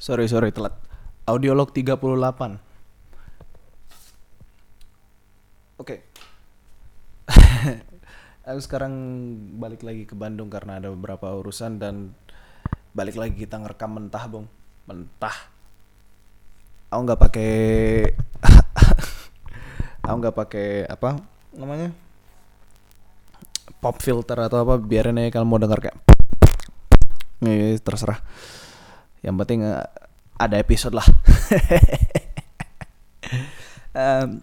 Sorry, sorry telat. Audiolog 38. Oke. Aku sekarang balik lagi ke Bandung karena ada beberapa urusan dan balik lagi kita ngerekam mentah, Bung. Mentah. Aku nggak pakai Aku nggak pakai apa namanya? Pop filter atau apa biarin aja kalau mau denger kayak Nih, terserah. Yang penting eh, ada episode lah. Em,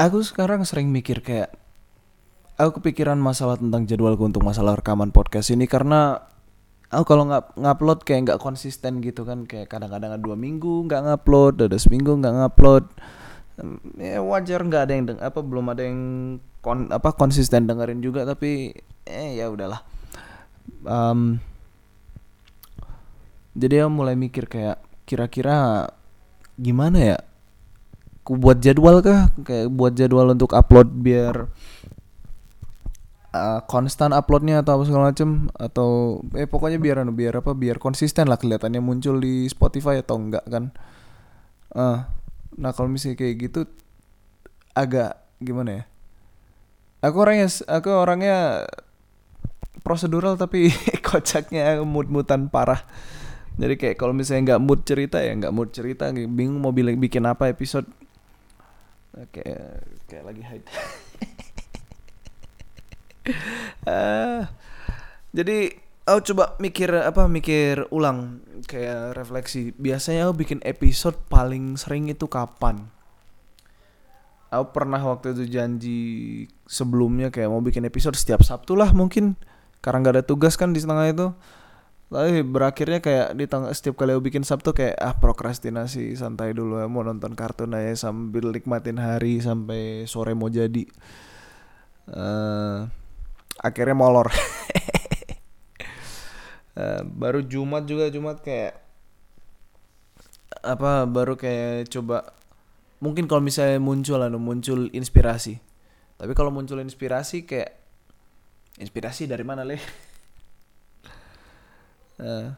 aku sekarang sering mikir kayak aku kepikiran masalah tentang jadwalku untuk masalah rekaman podcast ini karena aku kalau nggak ngupload kayak nggak konsisten gitu kan. Kayak kadang-kadang ada dua minggu nggak ngupload ada seminggu nggak ngupload ya wajar nggak ada yang deng apa belum ada yang kon apa konsisten dengerin juga tapi eh ya udahlah. Em, jadi aku mulai mikir kayak kira-kira gimana ya? Ku buat jadwal kah? Kayak buat jadwal untuk upload biar uh, konstan uploadnya atau apa segala macem? Atau eh pokoknya biar anu biar apa? Biar konsisten lah kelihatannya muncul di Spotify atau enggak kan? Ah, nah kalau misalnya kayak gitu agak gimana ya? Aku orangnya aku orangnya prosedural tapi kocaknya mood-moodan parah jadi kayak kalau misalnya nggak mood cerita ya nggak mood cerita bingung mau bilang bikin apa episode. Kayak kayak lagi hide Eh, jadi aku coba mikir apa mikir ulang kayak refleksi. Biasanya aku bikin episode paling sering itu kapan? Aku pernah waktu itu janji sebelumnya kayak mau bikin episode setiap Sabtu lah mungkin. Karena nggak ada tugas kan di tengah itu tapi berakhirnya kayak di tengah setiap kali aku bikin Sabtu kayak ah prokrastinasi santai dulu ya mau nonton kartun aja sambil nikmatin hari sampai sore mau jadi. Eh akhirnya molor. Eh, baru Jumat juga Jumat kayak apa baru kayak coba mungkin kalau misalnya muncul anu muncul inspirasi. Tapi kalau muncul inspirasi kayak inspirasi dari mana leh Eh,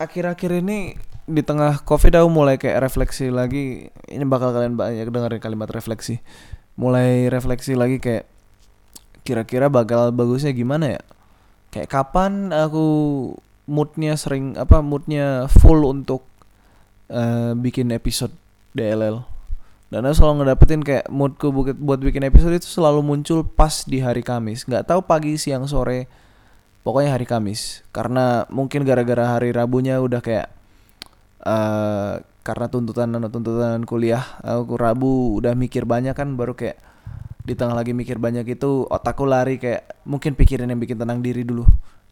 akhir-akhir ini di tengah covid aku mulai kayak refleksi lagi. Ini bakal kalian banyak dengerin kalimat refleksi. Mulai refleksi lagi kayak kira-kira bakal bagusnya gimana ya? Kayak kapan aku moodnya sering apa moodnya full untuk eh, bikin episode DLL dan aku selalu ngedapetin kayak moodku buat buat bikin episode itu selalu muncul pas di hari Kamis. Nggak tahu pagi siang sore pokoknya hari Kamis. Karena mungkin gara-gara hari Rabunya udah kayak eh karena tuntutan tuntutan kuliah aku Rabu udah mikir banyak kan baru kayak di tengah lagi mikir banyak itu otakku lari kayak mungkin pikirin yang bikin tenang diri dulu.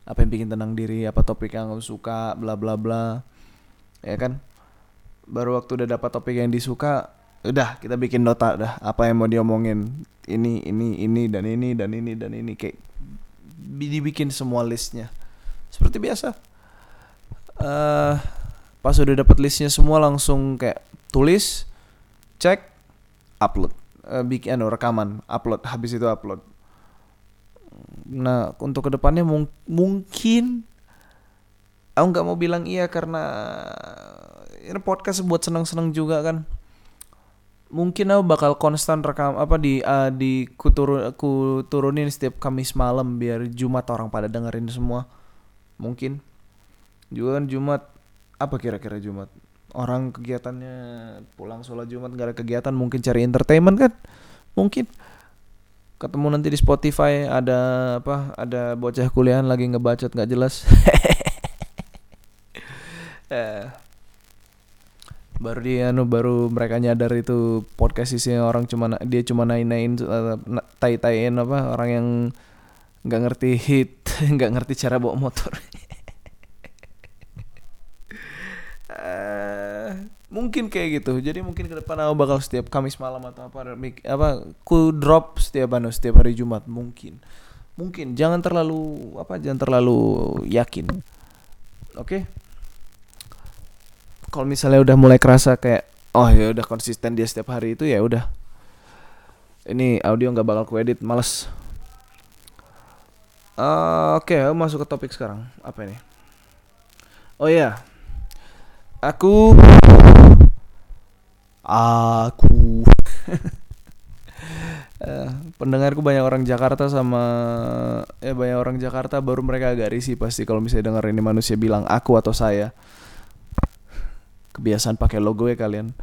Apa yang bikin tenang diri apa topik yang aku suka bla bla bla. Ya kan? Baru waktu udah dapat topik yang disuka udah kita bikin nota dah. Apa yang mau diomongin? Ini ini ini dan ini dan ini dan ini kayak dibikin semua listnya. Seperti biasa. Eh pas udah dapat listnya semua langsung kayak tulis cek upload. Eh, bikin anu, rekaman upload habis itu upload. Nah untuk ke depannya mung- mungkin aku nggak mau bilang iya karena ini podcast buat seneng-seneng juga kan mungkin aku bakal konstan rekam apa di uh, di ku, turun, turunin setiap Kamis malam biar Jumat orang pada dengerin semua. Mungkin. Juga kan Jumat apa kira-kira Jumat? Orang kegiatannya pulang sholat Jumat gak ada kegiatan mungkin cari entertainment kan? Mungkin. Ketemu nanti di Spotify ada apa ada bocah kuliahan lagi ngebacot nggak jelas. Eh, baru dia anu baru mereka nyadar itu podcast isinya orang cuma dia cuma nain-nain eh, tai-taiin apa orang yang nggak ngerti hit nggak ngerti cara bawa motor. Eh, mungkin kayak gitu. Jadi mungkin ke depan aku bakal setiap Kamis malam atau apa apa ku drop setiap anu setiap hari Jumat. Mungkin. Mungkin. Jangan terlalu apa jangan terlalu yakin. Oke kalau misalnya udah mulai kerasa kayak oh ya udah konsisten dia setiap hari itu ya udah ini audio nggak bakal ku edit males Uh, Oke, okay, masuk ke topik sekarang. Apa ini? Oh iya, aku, aku, uh, pendengarku banyak orang Jakarta sama ya banyak orang Jakarta baru mereka agak risih pasti kalau misalnya dengar ini manusia bilang aku atau saya. Kebiasaan pakai logo ya kalian.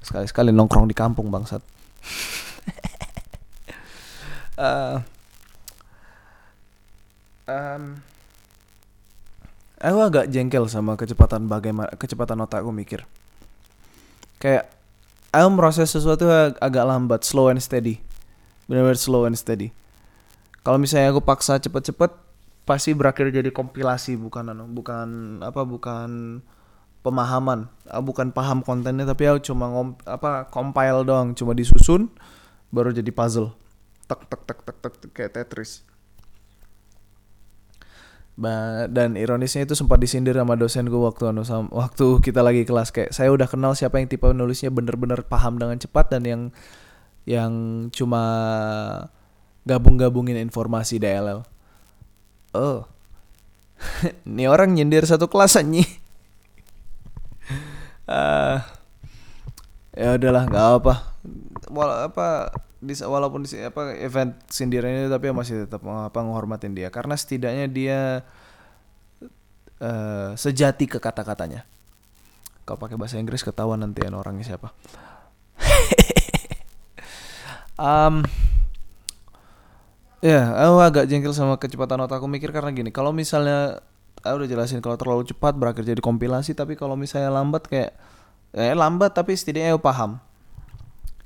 Sekali-sekali nongkrong di kampung bangsat. uh, um, aku agak jengkel sama kecepatan bagaimana kecepatan otakku mikir. Kayak aku meroses sesuatu ag agak lambat, slow and steady. Benar-benar slow and steady. Kalau misalnya aku paksa cepet-cepet, pasti berakhir jadi kompilasi bukan anu, bukan apa bukan pemahaman, bukan paham kontennya tapi aku cuma ngom, apa compile doang, cuma disusun baru jadi puzzle. Tek tek tek tek tek, kayak Tetris dan ironisnya itu sempat disindir sama dosen gue waktu anu waktu kita lagi kelas kayak saya udah kenal siapa yang tipe nulisnya bener-bener paham dengan cepat dan yang yang cuma gabung-gabungin informasi DLL. Oh. Ini orang nyindir satu kelas aja. Uh, ya udahlah nggak apa. Wal apa di walaupun di apa event sindiran ini tapi masih tetap apa menghormatin dia karena setidaknya dia uh, sejati ke kata-katanya. Kalau pakai bahasa Inggris ketahuan nanti orangnya siapa. um, ya, yeah, aku agak jengkel sama kecepatan otak aku mikir karena gini, kalau misalnya aku udah jelasin kalau terlalu cepat berakhir jadi kompilasi, tapi kalau misalnya lambat kayak eh lambat tapi setidaknya aku paham.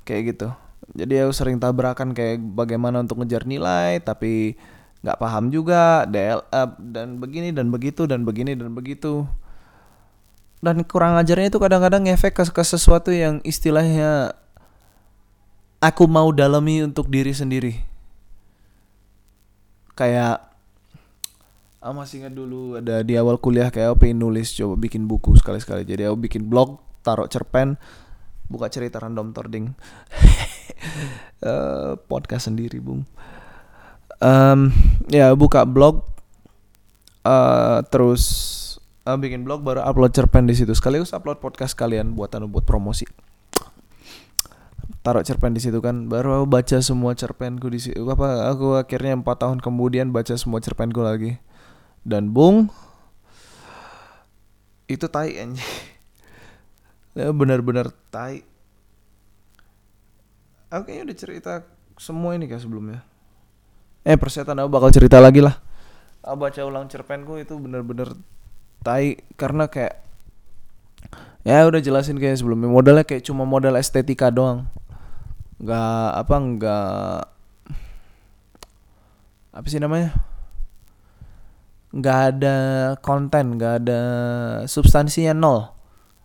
Kayak gitu. Jadi aku sering tabrakan kayak bagaimana untuk ngejar nilai tapi nggak paham juga DL up dan begini dan begitu dan begini dan begitu. Dan kurang ajarnya itu kadang-kadang efek ke, ke sesuatu yang istilahnya aku mau dalami untuk diri sendiri. Kayak aku masih ingat dulu ada di awal kuliah kayak aku pengen nulis coba bikin buku sekali-sekali. Jadi aku bikin blog taruh cerpen buka cerita random tording. Uh, podcast sendiri bung. Um, ya buka blog uh, terus uh, bikin blog baru upload cerpen di situ. Sekaligus upload podcast kalian buat anu buat promosi. Taruh cerpen di situ kan baru aku baca semua cerpenku di situ apa aku akhirnya empat tahun kemudian baca semua cerpenku lagi dan bung? Itu tai anjing. Ya benar-benar tai. Aku kayaknya udah cerita semua ini kayak sebelumnya? Eh persetan aku bakal cerita lagi lah. Aku baca ulang cerpenku itu bener-bener tai. Karena kayak ya udah jelasin kayak sebelumnya. Modalnya kayak cuma modal estetika doang. Nggak apa nggak apa sih namanya nggak ada konten nggak ada substansinya nol.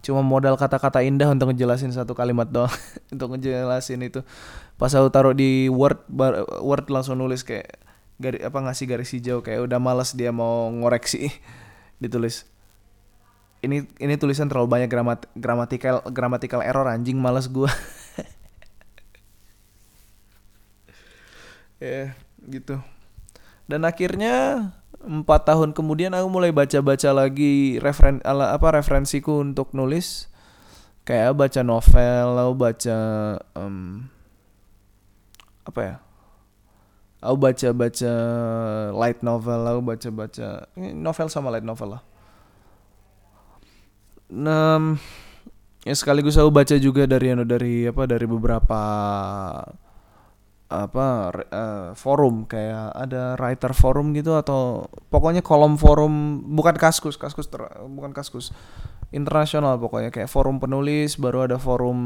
Cuma modal kata-kata indah untuk ngejelasin satu kalimat doang. Untuk ngejelasin itu. Pas aku taruh di word bar, word langsung nulis kayak garis apa ngasih garis hijau kayak udah malas dia mau ngoreksi. Ditulis. Ini ini tulisan terlalu banyak gramat gramatikal gramatikal error anjing malas gua. Ya yeah, gitu. Dan akhirnya empat tahun kemudian aku mulai baca-baca lagi referen ala apa referensiku untuk nulis. Kayak baca novel lalu baca um, apa ya? Aku baca-baca light novel lalu baca-baca novel sama light novel lah. Um, ya sekaligus aku baca juga dari anu dari apa dari beberapa apa uh, forum kayak ada writer forum gitu atau pokoknya kolom forum bukan kaskus kaskus ter, bukan kaskus internasional pokoknya kayak forum penulis baru ada forum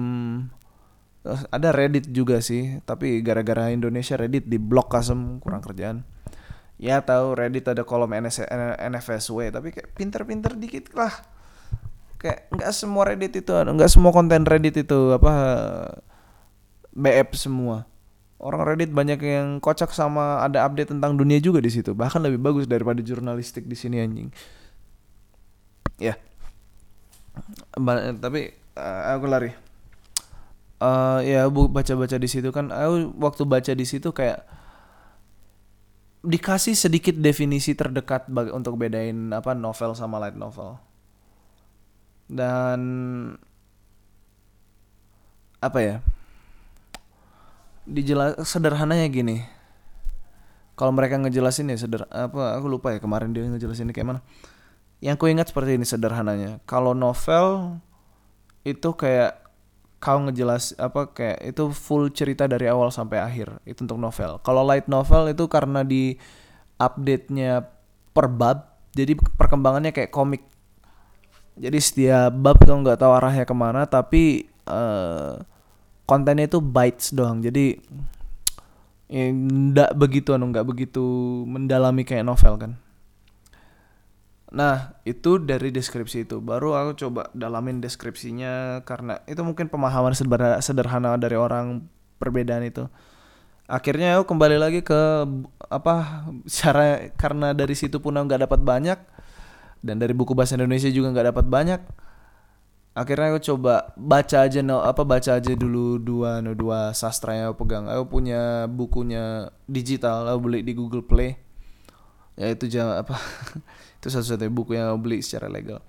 uh, ada Reddit juga sih tapi gara-gara Indonesia Reddit di blok kasem kurang kerjaan. Ya tahu Reddit ada kolom NS, NFSW tapi kayak pinter-pinter dikit lah. Kayak nggak semua Reddit itu nggak semua konten Reddit itu apa BF semua orang Reddit banyak yang kocak sama ada update tentang dunia juga di situ. Bahkan lebih bagus daripada jurnalistik di sini anjing. Ya. Ba tapi uh, aku lari. Uh, ya bu baca-baca di situ kan aku waktu baca di situ kayak dikasih sedikit definisi terdekat bag- untuk bedain apa novel sama light novel. Dan apa ya? Dijelas sederhananya gini. Kalau mereka ngejelasin ya seder apa aku lupa ya kemarin dia ngejelasin kayak mana. Yang ku ingat seperti ini sederhananya. Kalau novel itu kayak kau ngejelas apa kayak itu full cerita dari awal sampai akhir itu untuk novel. Kalau light novel itu karena di update-nya per bab, jadi perkembangannya kayak komik. Jadi setiap bab tuh nggak tahu arahnya ke mana, tapi uh, kontennya itu bites doang. Jadi ya, nggak begitu anu nggak begitu mendalami kayak novel kan. Nah, itu dari deskripsi itu. Baru aku coba dalamin deskripsinya karena itu mungkin pemahaman sederhana, dari orang perbedaan itu. Akhirnya aku kembali lagi ke apa cara karena dari situ pun aku nggak dapat banyak dan dari buku bahasa Indonesia juga nggak dapat banyak akhirnya aku coba baca aja no apa baca aja dulu dua no dua sastra yang aku pegang. Aku punya bukunya digital aku beli di Google Play. Ya itu jam apa itu satu-satunya buku yang aku beli secara legal.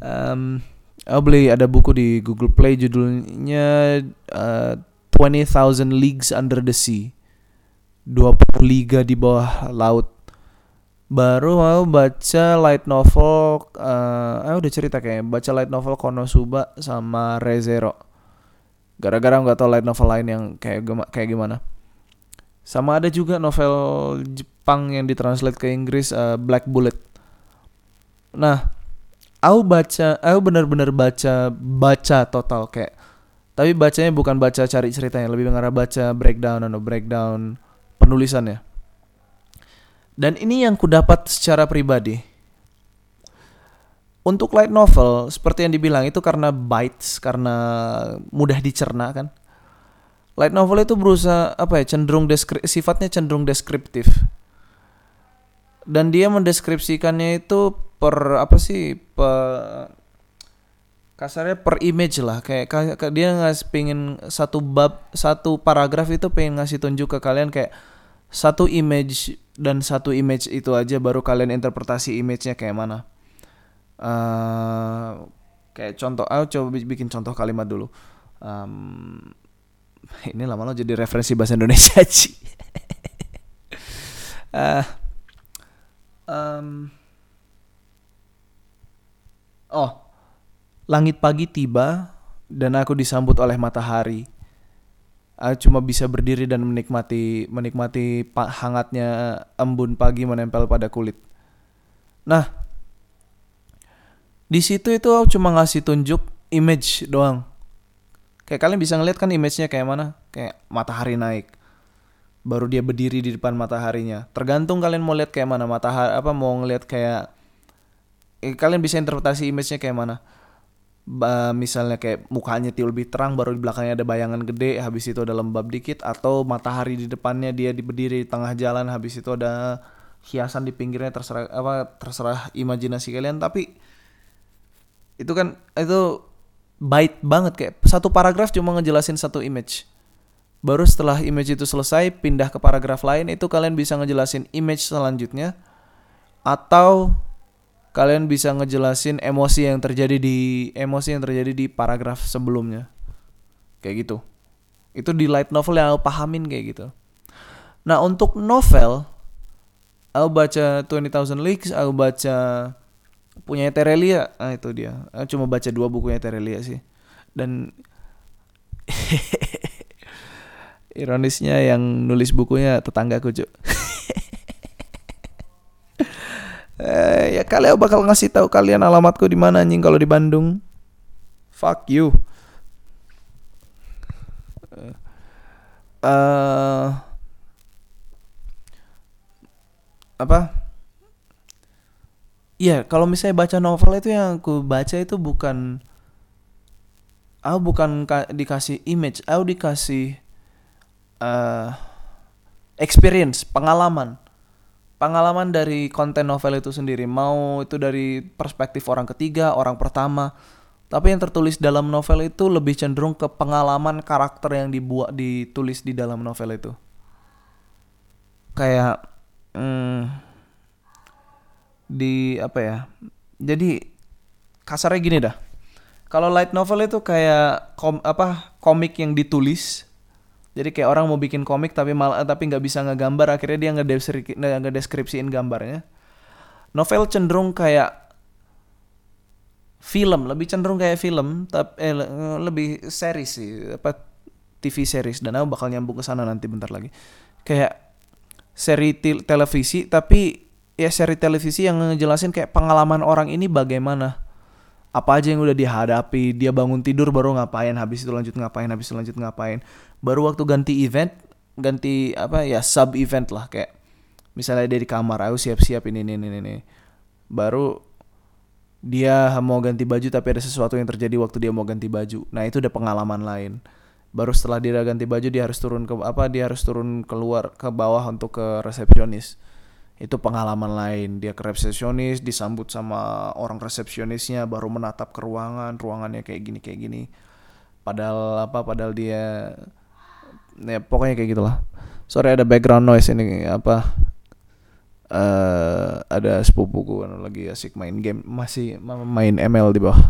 Um, aku beli ada buku di Google Play judulnya uh, 20,000 Leagues Under the Sea. 20 liga di bawah laut baru mau baca light novel uh, ah udah cerita kayak baca light novel Konosuba sama Rezero gara-gara nggak tahu light novel lain yang kayak kayak gimana. Sama ada juga novel Jepang yang ditranslate ke Inggris uh, Black Bullet. Nah aku baca aku benar-benar baca baca total kayak tapi bacanya bukan baca cari ceritanya lebih mengarah baca breakdown atau breakdown penulisannya. Dan ini yang ku dapat secara pribadi. Untuk light novel, seperti yang dibilang itu karena bites, karena mudah dicerna kan. Light novel itu berusaha apa ya cenderung deskri sifatnya cenderung deskriptif. Dan dia mendeskripsikannya itu per apa sih per kasarnya per image lah kayak dia ngasih pengen satu bab satu paragraf itu pengen ngasih tunjuk ke kalian kayak satu image dan satu image itu aja baru kalian interpretasi image-nya kayak mana. Uh, kayak contoh, aku coba bikin contoh kalimat dulu. Um, ini lama-lama jadi referensi bahasa Indonesia aja. uh, um, oh, langit pagi tiba dan aku disambut oleh matahari aku cuma bisa berdiri dan menikmati menikmati hangatnya embun pagi menempel pada kulit. Nah, di situ itu aku cuma ngasih tunjuk image doang. Kayak kalian bisa ngeliat kan image-nya kayak mana? Kayak matahari naik. Baru dia berdiri di depan mataharinya. Tergantung kalian mau lihat kayak mana matahari apa mau ngeliat kayak eh, kalian bisa interpretasi image-nya kayak mana misalnya kayak mukanya tiul lebih terang baru di belakangnya ada bayangan gede habis itu ada lembab dikit atau matahari di depannya dia berdiri di tengah jalan habis itu ada hiasan di pinggirnya terserah apa terserah imajinasi kalian. Tapi itu kan itu bait banget kayak satu paragraf cuma ngejelasin satu image. Baru setelah image itu selesai pindah ke paragraf lain itu kalian bisa ngejelasin image selanjutnya atau kalian bisa ngejelasin emosi yang terjadi di emosi yang terjadi di paragraf sebelumnya. Kayak gitu. Itu di light novel yang aku pahamin kayak gitu. Nah, untuk novel aku baca 20,000 Leagues, aku baca punya Terelia. Ah itu dia. Aku cuma baca dua bukunya Terelia sih. Dan ironisnya yang nulis bukunya tetanggaku, Cuk. Eh, ya kalian bakal ngasih tahu kalian alamatku di mana anjing kalau di Bandung. Fuck you. Uh, apa? Iya, kalau misalnya baca novel itu yang aku baca itu bukan aku bukan dikasih image, aku dikasih uh, experience, pengalaman pengalaman dari konten novel itu sendiri mau itu dari perspektif orang ketiga orang pertama Tapi yang tertulis dalam novel itu lebih cenderung ke pengalaman karakter yang dibuat ditulis di dalam novel itu. Kayak hmm, di apa ya? Jadi kasarnya gini dah. Kalau light novel itu kayak kom, apa komik yang ditulis jadi kayak orang mau bikin komik tapi mal tapi nggak bisa ngegambar akhirnya dia ngedeskripsi, ngedeskripsiin gambarnya. Novel cenderung kayak film, lebih cenderung kayak film, tapi eh, lebih series sih, apa TV series dan aku bakal nyambung ke sana nanti bentar lagi. Kayak seri televisi tapi ya seri televisi yang ngejelasin kayak pengalaman orang ini bagaimana apa aja yang udah dihadapi dia bangun tidur baru ngapain habis itu lanjut ngapain habis itu lanjut ngapain. Baru waktu ganti event ganti apa ya sub event lah kayak misalnya dia di kamar aku siap-siap ini ini ini ini. Baru dia mau ganti baju tapi ada sesuatu yang terjadi waktu dia mau ganti baju. Nah itu udah pengalaman lain. Baru setelah dia ganti baju dia harus turun ke apa dia harus turun keluar ke bawah untuk ke resepsionis itu pengalaman lain. Dia ke resepsionis disambut sama orang resepsionisnya baru menatap ke ruangan ruangannya kayak gini kayak gini. Padahal apa padahal dia ya pokoknya kayak gitulah. Sorry ada background noise ini apa uh, ada sepupuku lagi asik main game masih main ML di bawah.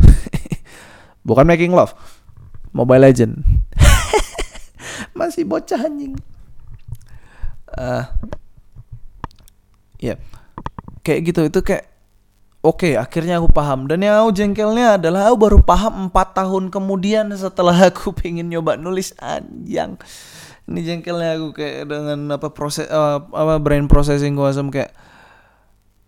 Bukan making love Mobile Legend. Masih bocah anjing. Uh, ya kayak gitu itu kayak oke okay, akhirnya aku paham dan yang aku jengkelnya adalah aku baru paham empat tahun kemudian setelah aku pengen nyoba nulis anjang ini jengkelnya aku kayak dengan apa proses uh, apa brain processing gua asem kayak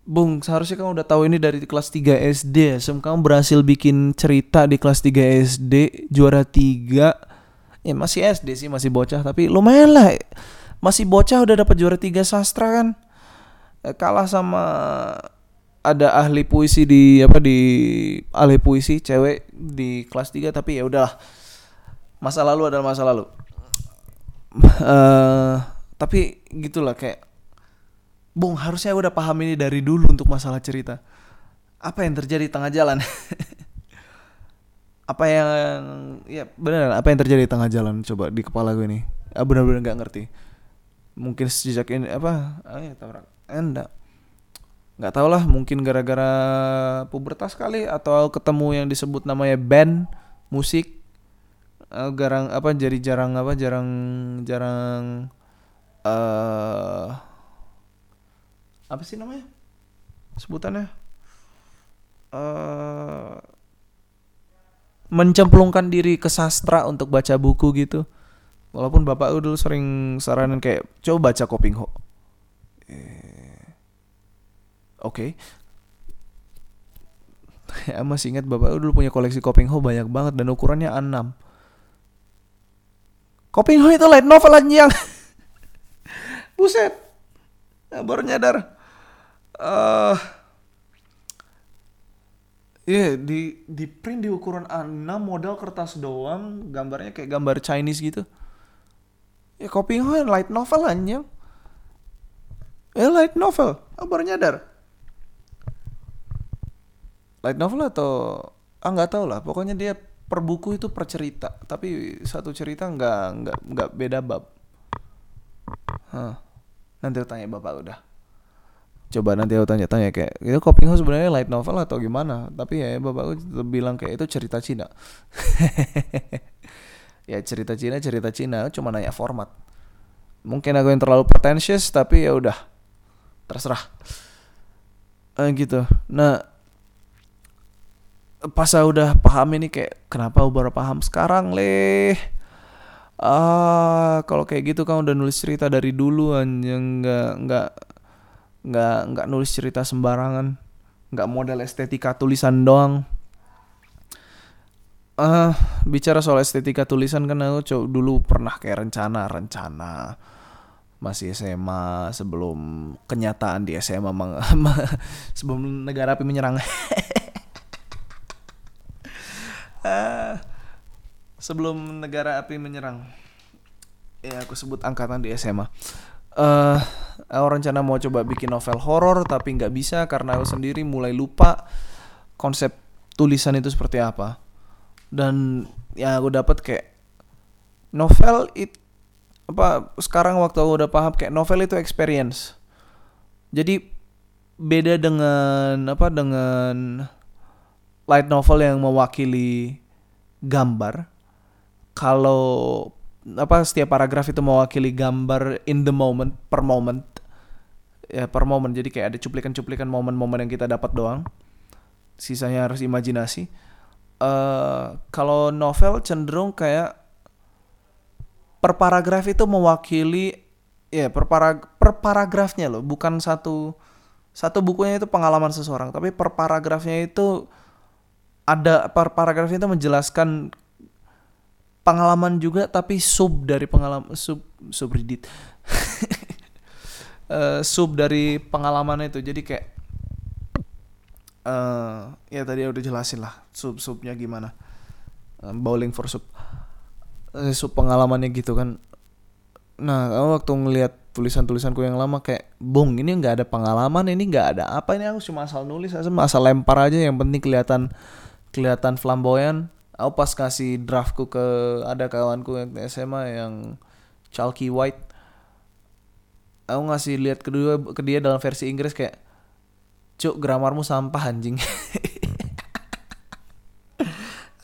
Bung, seharusnya kamu udah tahu ini dari kelas 3 SD. Sem kamu berhasil bikin cerita di kelas 3 SD, juara 3. Ya masih SD sih, masih bocah, tapi lumayan lah. Masih bocah udah dapat juara 3 sastra kan. Eh, kalah sama ada ahli puisi di apa di ahli puisi cewek di kelas 3 tapi ya udahlah. Masa lalu adalah masa lalu. Uh, tapi gitulah kayak Bung harusnya udah paham ini dari dulu untuk masalah cerita. Apa yang terjadi di tengah jalan? Apa yang ya benar apa yang terjadi di tengah jalan? Coba di kepala gue nih. Ah, benar-benar nggak ngerti. Mungkin sejak ini apa? Ah, ya, tabrak enggak nggak tau lah mungkin gara-gara pubertas kali atau ketemu yang disebut namanya band musik uh, garang apa jadi jarang apa jarang jarang uh, apa sih namanya sebutannya? Uh, mencemplungkan diri ke sastra untuk baca buku gitu. Walaupun bapak dulu sering saranin kayak coba baca Kopingho Oke. Okay. masih ingat bapak dulu punya koleksi Kopingho banyak banget dan ukurannya A6. Kopingho itu light novel yang Buset. Ya, baru nyadar. Uh, Iya, yeah, di di print di ukuran A6 model kertas doang, gambarnya kayak gambar Chinese gitu. Ya Kopingho light novel anjing. Eh light novel, oh, baru nyadar. Light novel atau ah nggak tahu lah. Pokoknya dia per buku itu per cerita. Tapi satu cerita nggak nggak nggak beda bab. Huh. nanti aku tanya bapak udah. Coba nanti aku tanya-tanya kayak itu Coping House sebenarnya light novel atau gimana? Tapi ya bapak aku bilang kayak itu cerita Cina. Ya cerita Cina cerita Cina cuma nanya format. Mungkin aku yang terlalu pretentious tapi ya udah terserah. Uh, gitu. Nah pas saya udah paham ini kayak kenapa baru paham sekarang leh? Ah kalau kayak gitu kan udah nulis cerita dari dulu anjing. Nggak nggak nggak nggak nulis cerita sembarangan. Nggak model estetika tulisan doang. Ah uh, bicara soal estetika tulisan kan aku dulu pernah kayak rencana rencana masih SMA sebelum kenyataan di SMA sebelum negara api menyerang. Sebelum negara api menyerang. Ya aku sebut angkatan di SMA uh, eh, aku rencana mau coba bikin novel horor tapi nggak bisa karena aku sendiri mulai lupa konsep tulisan itu seperti apa. Dan yang aku dapat kayak novel it apa sekarang waktu aku udah paham kayak novel itu experience. Jadi beda dengan apa dengan light novel yang mewakili gambar kalau apa setiap paragraf itu mewakili gambar in the moment per moment ya per moment. Jadi kayak ada cuplikan-cuplikan momen-momen yang kita dapat doang. Sisanya harus imajinasi. Uh, kalau novel cenderung kayak per paragraf itu mewakili ya per, parag per paragrafnya loh bukan satu satu bukunya itu pengalaman seseorang tapi per paragrafnya itu ada per paragrafnya itu menjelaskan pengalaman juga tapi sub dari pengalaman sub subreddit. Uh, sub dari pengalaman itu jadi kayak uh, ya tadi udah jelasin lah sub subnya gimana. Uh, bowling for sub pengalamannya gitu kan. Nah waktu ngelihat tulisan-tulisanku yang lama kayak bung ini nggak ada pengalaman ini nggak ada apa ini aku cuma asal nulis asal lempar aja yang penting kelihatan kelihatan flamboyan. Aku pas kasih draftku ke ada kawanku yang SMA yang chalky white aku ngasih lihat kedua ke dia dalam versi Inggris kayak cuk gramarmu sampah anjing.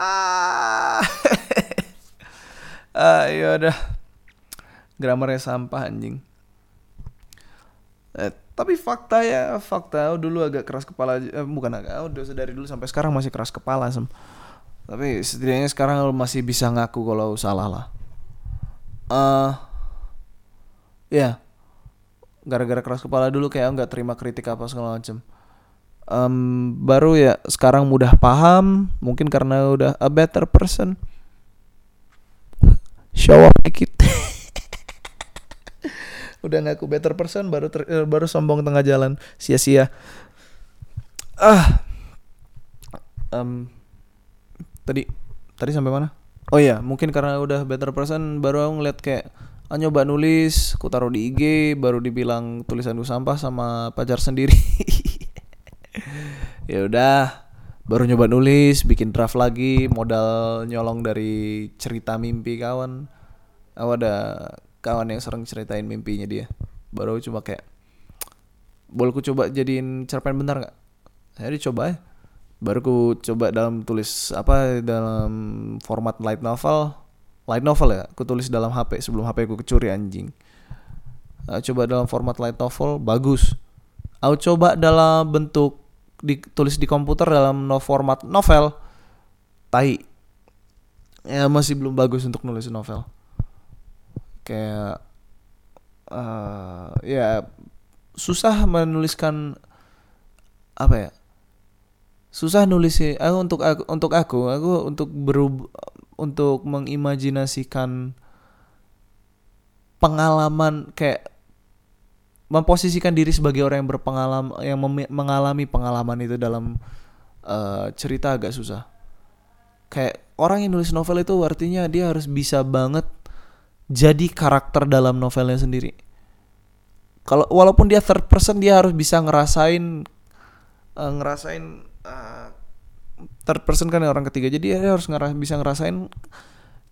Ah ah ya udah gramarnya sampah anjing. Eh, tapi fakta ya fakta. Dulu agak keras kepala eh, bukan agak udah dari dulu sampai sekarang masih keras kepala sem. Tapi setidaknya sekarang masih bisa ngaku kalau salah lah. Uh, ya. Yeah. gara-gara keras kepala dulu kayak nggak terima kritik apa segala macam um, baru ya sekarang mudah paham. Mungkin karena udah a better person show off dikit. Udah ngaku better person baru ter, eh, baru sombong tengah jalan. Sia-sia. Ah. Um, tadi tadi sampai mana? Oh iya mungkin karena udah better person baru aku ngeliat kayak ah, nyoba nulis aku taruh di IG baru dibilang tulisanku sampah sama pacar sendiri. Ya udah baru nyoba nulis bikin draft lagi modal nyolong dari cerita mimpi kawan. Aku ada kawan yang sering ceritain mimpinya dia. Baru cuma kayak boleh ku coba jadiin cerpen bentar nggak? Saya dicoba ya. Baru ku coba dalam tulis apa dalam format light novel. Light novel ya aku tulis dalam HP sebelum HP ku kecuri anjing. Aku coba dalam format light novel bagus. Aku coba dalam bentuk ditulis di komputer dalam no format novel tai. Ya masih belum bagus untuk nulis novel. Kayak uh, ya susah menuliskan apa ya susah nulis aku untuk aku untuk aku aku untuk berub untuk mengimajinasikan pengalaman kayak memposisikan diri sebagai orang yang berpengalaman yang mengalami pengalaman itu dalam uh, cerita agak susah. Kayak orang yang nulis novel itu artinya dia harus bisa banget jadi karakter dalam novelnya sendiri. Kalau walaupun dia third person dia harus bisa ngerasain uh, ngerasain uh, third person kan orang ketiga. Jadi dia harus ngeras bisa ngerasain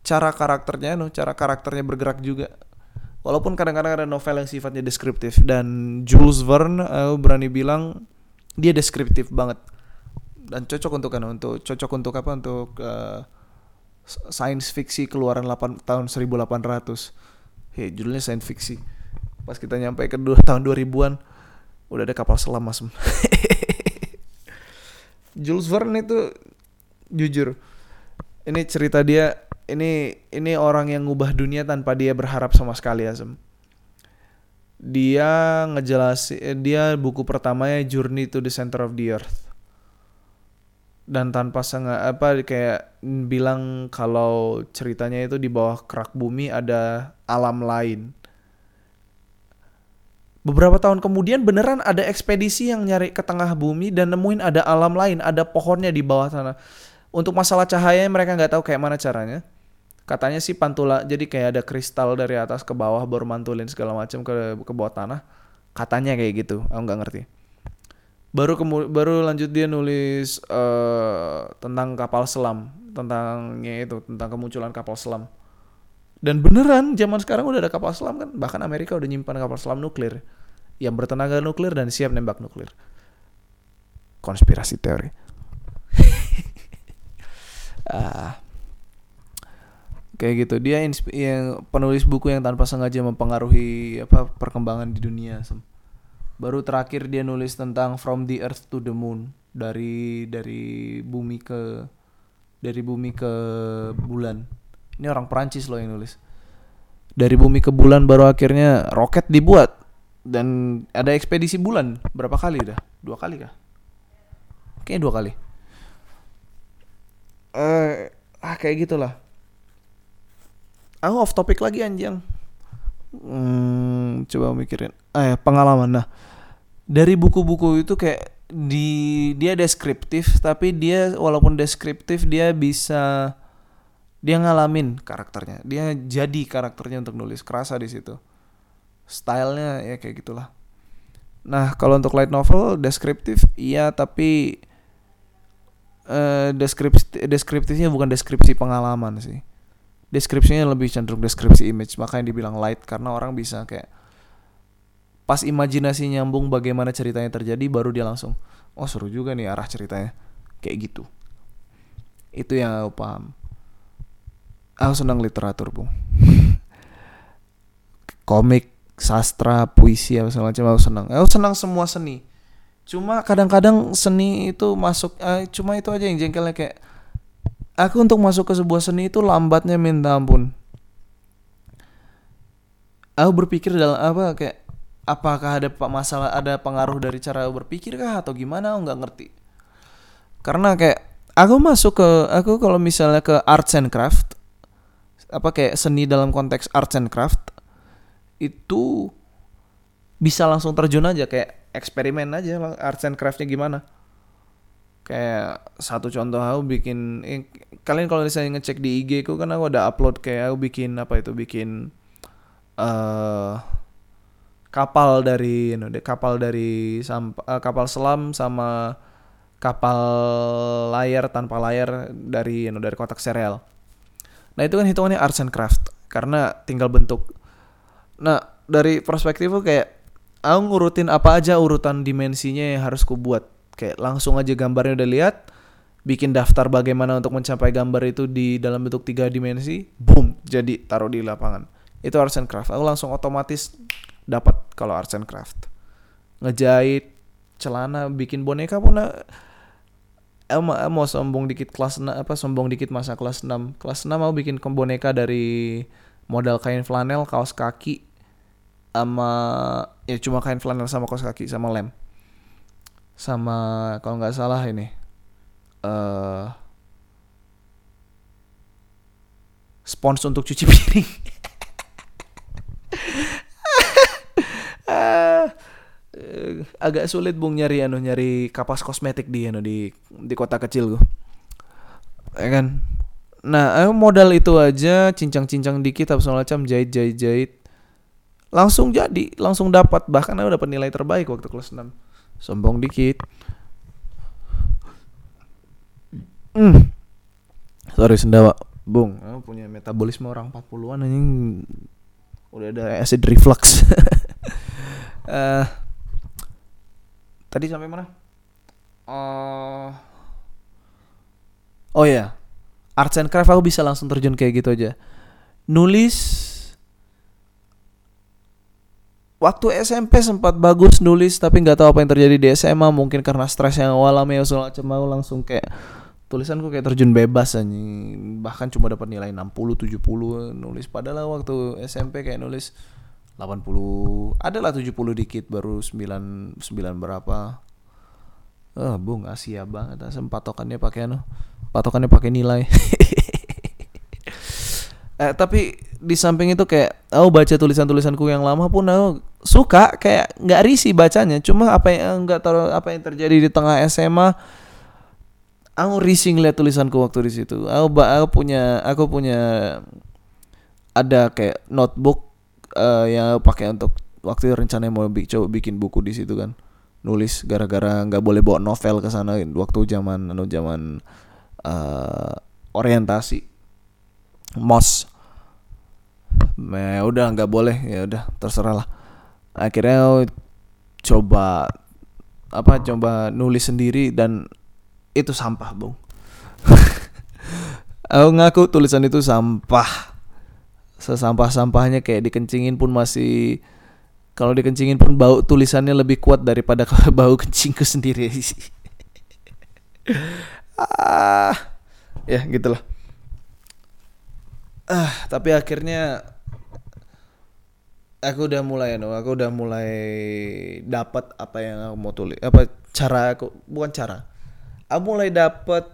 cara karakternya, no, cara karakternya bergerak juga Walaupun kadang-kadang ada novel yang sifatnya deskriptif dan Jules Verne uh, berani bilang dia deskriptif banget dan cocok untuk kan untuk cocok untuk apa untuk uh, science fiksi keluaran 8 tahun 1800. Hei, judulnya science fiksi. Pas kita nyampe ke dua, tahun 2000-an udah ada kapal selam Mas. Jules Verne itu jujur ini cerita dia ini ini orang yang ngubah dunia tanpa dia berharap sama sekali Azam. Dia ngejelasin eh, dia buku pertamanya Journey to the Center of the Earth. Dan tanpa sengaja apa kayak bilang kalau ceritanya itu di bawah kerak bumi ada alam lain. Beberapa tahun kemudian beneran ada ekspedisi yang nyari ke tengah bumi dan nemuin ada alam lain, ada pohonnya di bawah sana. Untuk masalah cahaya mereka nggak tahu kayak mana caranya katanya sih pantula jadi kayak ada kristal dari atas ke bawah baru mantulin segala macam ke ke bawah tanah. Katanya kayak gitu aku nggak ngerti. Baru kemu baru lanjut dia nulis uh, tentang kapal selam tentangnya itu tentang kemunculan kapal selam. Dan beneran zaman sekarang udah ada kapal selam kan? Bahkan Amerika udah nyimpan kapal selam nuklir. Yang bertenaga nuklir dan siap nembak nuklir. Konspirasi teori. Ah kayak gitu. Dia yang penulis buku yang tanpa sengaja mempengaruhi apa perkembangan di dunia baru terakhir dia nulis tentang from the earth to the moon dari dari bumi ke dari bumi ke bulan. Ini orang Perancis loh yang nulis. Dari bumi ke bulan baru akhirnya roket dibuat dan ada ekspedisi bulan. Berapa kali dah? Dua kali kah? Kayaknya dua kali. Eh uh, ah kayak gitulah aku off topic lagi anjing. Hmm, coba mikirin. Ya pengalaman. Nah dari buku-buku itu kayak di dia deskriptif tapi dia walaupun deskriptif dia bisa dia ngalamin karakternya. Dia jadi karakternya untuk nulis. Kerasa di situ. Stylenya ya kayak gitulah. Nah kalau untuk light novel deskriptif iya tapi uh, deskripsi deskriptifnya bukan deskripsi pengalaman sih deskripsinya lebih cenderung deskripsi image makanya dibilang light karena orang bisa kayak pas imajinasi nyambung bagaimana ceritanya terjadi baru dia langsung oh seru juga nih arah ceritanya kayak gitu. Itu yang aku paham. Aku senang literatur bung komik sastra puisi apa segala macam aku senang. Aku senang semua seni. Cuma kadang-kadang seni itu masuk uh, cuma itu aja yang jengkelnya kayak aku untuk masuk ke sebuah seni itu lambatnya minta ampun. Aku berpikir dalam apa kayak apakah ada masalah ada pengaruh dari cara berpikir kah atau gimana? Aku nggak ngerti. Karena kayak aku masuk ke aku kalau misalnya ke arts and craft apa kayak seni dalam konteks arts and craft itu bisa langsung terjun aja kayak eksperimen aja arts and craftnya gimana kayak satu contoh aku bikin eh, kalian kalau misalnya ngecek di IG ku kan aku ada upload kayak aku bikin apa itu bikin uh, kapal dari you know, kapal dari uh, kapal selam sama kapal layar tanpa layar dari you know, dari kotak serial. Nah itu kan hitungannya arts and craft karena tinggal bentuk. Nah dari perspektifku kayak aku ngurutin apa aja urutan dimensinya yang harus ku buat kayak langsung aja gambarnya udah lihat. Bikin daftar bagaimana untuk mencapai gambar itu di dalam bentuk tiga dimensi. Boom jadi taruh di lapangan. Itu arts and craft. Aku langsung otomatis dapat kalau arts and craft. Ngejahit celana bikin boneka pun eh, mau, mau sombong dikit kelas apa sombong dikit masa kelas 6 kelas 6 mau bikin boneka dari modal kain flanel kaos kaki sama ya cuma kain flanel sama kaos kaki sama lem sama kalau nggak salah ini uh, spons untuk cuci piring. Uh, agak sulit bung nyari anu nyari kapas kosmetik di anu di di kota kecil gue ya kan? Nah modal itu aja cincang-cincang dikit apa macam jahit jahit jahit. Langsung jadi langsung dapat. Bahkan aku dapat nilai terbaik waktu kelas 6 sombong dikit. Hmm. sorry sendawa. Bung aku punya metabolisme orang 40-an anjing. Udah ada acid reflux. Uh, tadi sampai mana? Uh, oh ya yeah. arts and craft aku bisa langsung terjun kayak gitu aja. Nulis waktu SMP sempat bagus nulis tapi nggak tahu apa yang terjadi di SMA mungkin karena stres yang awal ya segala macam. Mau langsung kayak tulisanku kayak terjun bebas aja bahkan cuma dapat nilai 60 70 nulis. Padahal waktu SMP kayak nulis 80 adalah 70 dikit baru 9 9 berapa. Eh oh, bung Asia banget. Asem patokannya pakai anu patokannya pakai nilai eh tapi di samping itu kayak aku baca tulisan-tulisanku yang lama pun aku suka kayak nggak risih bacanya. Cuma apa yang nggak tahu apa yang terjadi di tengah SMA aku risih ngeliat tulisanku waktu di situ. Aku aku punya aku punya ada kayak notebook uh, yang aku pakai untuk waktu rencananya mau bi coba bikin buku di situ kan. Nulis gara-gara nggak boleh bawa novel ke sana waktu zaman anu zaman uh, orientasi. Mos ya udah nggak boleh. Ya udah terserah lah. Akhirnya coba apa coba nulis sendiri dan itu sampah bung. Aku ngaku tulisan itu sampah. Sesampah-sampahnya kayak dikencingin pun masih kalau dikencingin pun bau tulisannya lebih kuat daripada bau kencingku sendiri. Ah ya gitulah ah tapi akhirnya aku udah mulai no aku udah mulai dapat apa yang aku mau tulis apa cara aku bukan cara. Aku mulai dapat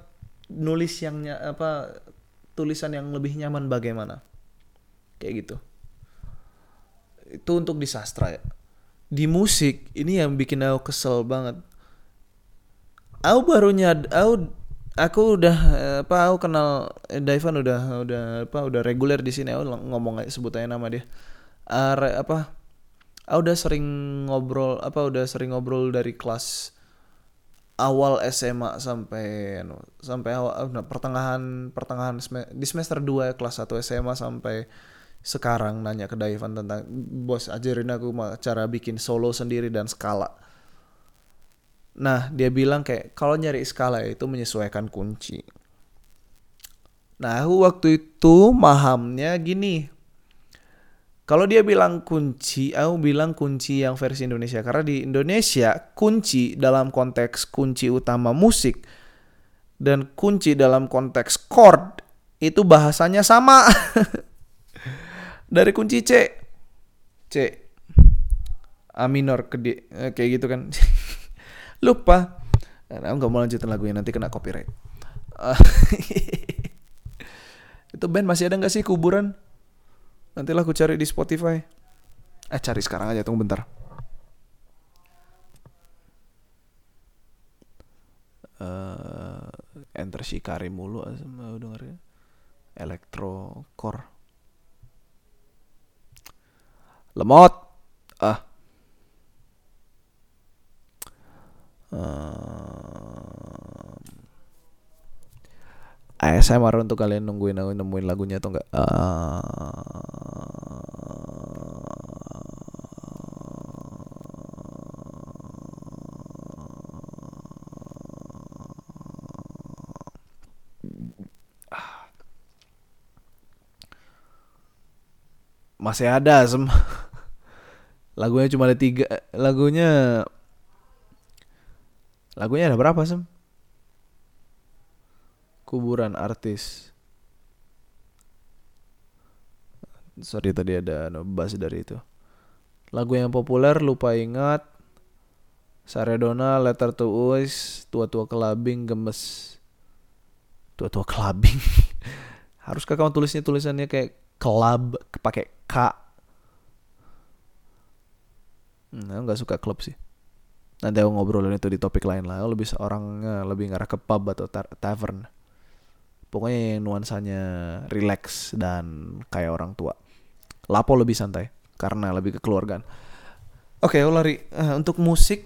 nulis yang apa tulisan yang lebih nyaman bagaimana. Kayak gitu. Itu untuk di sastra ya. Di musik ini yang bikin aku kesel banget. Aku baru nyad aku aku udah apa aku kenal eh, Daivan udah udah apa udah reguler di sini aku ngomong sebut aja nama dia uh, apa aku udah sering ngobrol apa udah sering ngobrol dari kelas awal SMA sampai anu, sampai awal nah, pertengahan pertengahan di semester 2 kelas 1 SMA sampai sekarang nanya ke Daivan tentang bos ajarin aku cara bikin solo sendiri dan skala. Nah, dia bilang kayak kalau nyari skala itu menyesuaikan kunci. Nah, aku waktu itu mahamnya gini. Kalau dia bilang kunci, aku bilang kunci yang versi Indonesia. Karena di Indonesia, kunci dalam konteks kunci utama musik dan kunci dalam konteks chord itu bahasanya sama. Dari kunci C. C. A minor ke D. Eh, kayak gitu kan. Lupa. Nah, aku gak mau lanjutin lagunya, nanti kena copyright. itu band masih ada gak sih kuburan? Nantilah aku cari di Spotify. Eh cari sekarang aja tunggu bentar. Uh, enter Shikari mulu mau dengerin Electro Core Lemot Ah uh, ASMR untuk kalian nungguin aku nemuin lagunya atau enggak? Uh, masih ada sem. Lagunya cuma ada tiga lagunya lagunya ada berapa sem? Kuburan artis. Sorry tadi ada bass dari itu. Lagu yang populer lupa ingat. Saredona Letter to Us tua-tua kelabing gemes. Tua-tua kelabing. Haruskah kamu tulisnya tulisannya kayak club pakai K? Nah, nggak suka klub sih nanti aku ngobrolin itu di topik lain lah. Aku lebih orangnya lebih ngarah ke pub atau tavern. Pokoknya nuansanya relax dan kayak orang tua. Lapo lebih santai karena lebih kekeluargaan oke okay, lari. Uh, untuk musik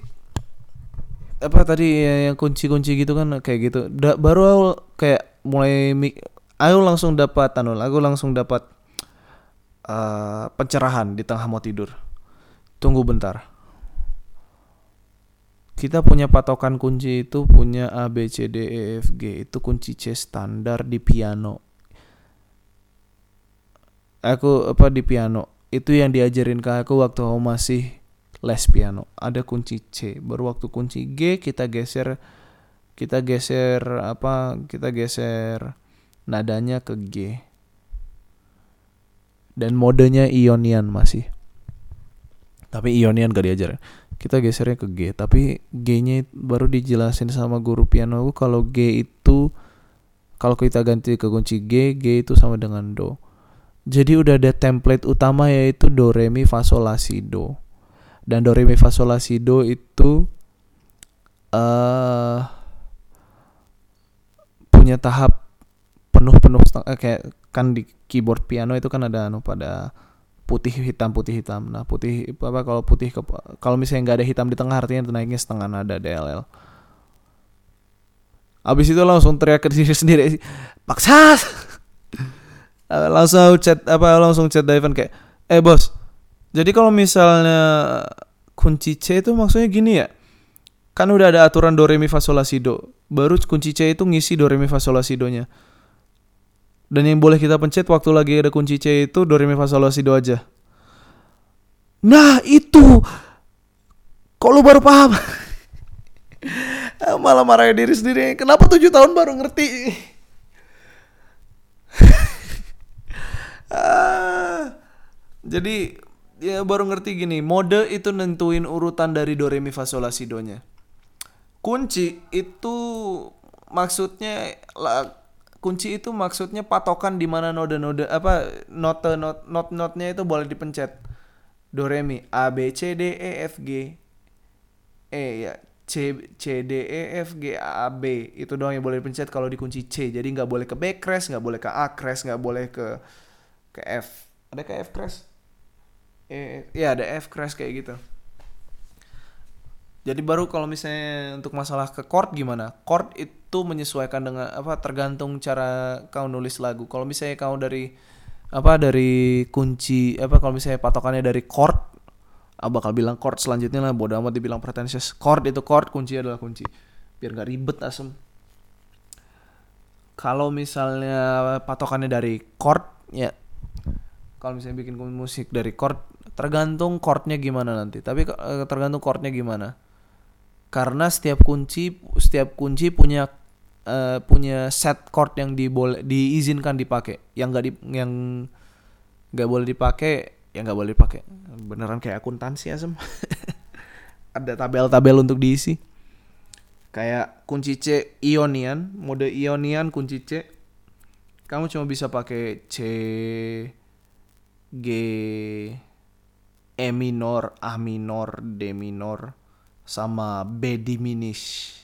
apa tadi yang kunci-kunci gitu kan kayak gitu. Da, baru aku kayak mulai aku langsung dapat anu aku langsung dapat uh, pencerahan di tengah mau tidur. Tunggu bentar. Kita punya patokan kunci itu punya A B C D E F G. Itu kunci C standar di piano. Aku apa di piano. Itu yang diajarin ke aku waktu aku masih les piano. Ada kunci C, baru waktu kunci G kita geser kita geser apa kita geser nadanya ke G. Dan modenya Ionian masih. Tapi Ionian gak diajarin kita gesernya ke G tapi G-nya baru dijelasin sama guru piano aku kalau G itu kalau kita ganti ke kunci G G itu sama dengan do. Jadi udah ada template utama yaitu do re mi fa sol la si do. Dan do re mi fa sol la si do itu uh, punya tahap penuh-penuh uh, kayak kan di keyboard piano itu kan ada anu pada putih hitam putih hitam. Nah putih apa kalau putih ke, kalau misalnya nggak ada hitam di tengah artinya naiknya setengah nada DLL. Abis itu langsung teriak ke diri sendiri Paksa Langsung chat apa langsung chat Daven kayak Eh bos Jadi kalau misalnya kunci C itu maksudnya gini ya Kan udah ada aturan do re mi fa sol la si do Baru kunci C itu ngisi do re mi fa sol la si do nya Dan yang boleh kita pencet waktu lagi ada kunci C itu do re mi fa sol la si do aja. Nah itu! Kok lu baru paham? Malah marahin diri sendiri. Kenapa tujuh tahun baru ngerti? Ah, jadi ya baru ngerti gini. Mode itu nentuin urutan dari do re mi fa sol la si do nya kunci itu maksudnya kunci itu maksudnya patokan di mana node-node apa note not not notnya itu boleh dipencet. Do re mi. A b c d e f g. E ya. C C D E F G A B. Itu doang yang boleh dipencet kalau dikunci C. Jadi nggak boleh ke B crash nggak boleh ke A crash nggak boleh ke ke F. Ada ke F crash? Eh ya ada F crash kayak gitu. Jadi baru kalau misalnya untuk masalah ke chord gimana? Chord itu menyesuaikan dengan apa tergantung cara kau nulis lagu. Kalau misalnya kau dari apa dari kunci apa kalau misalnya patokannya dari chord ah, bakal bilang chord selanjutnya lah bodo amat dibilang pretentious. Chord itu chord kunci adalah kunci. Biar nggak ribet asem. Kalau misalnya patokannya dari chord ya kalau misalnya bikin musik dari chord tergantung chordnya gimana nanti. Tapi eh, tergantung chordnya gimana. Karena setiap kunci setiap kunci punya uh, punya set chord yang diboleh diizinkan dipakai. Yang nggak di yang nggak boleh dipakai ya nggak boleh dipakai. Beneran kayak akuntansi asem. Ada tabel-tabel untuk diisi. Kayak kunci C Ionian. Mode Ionian kunci C. Kamu cuma bisa pakai C G E minor A minor D minor sama B diminish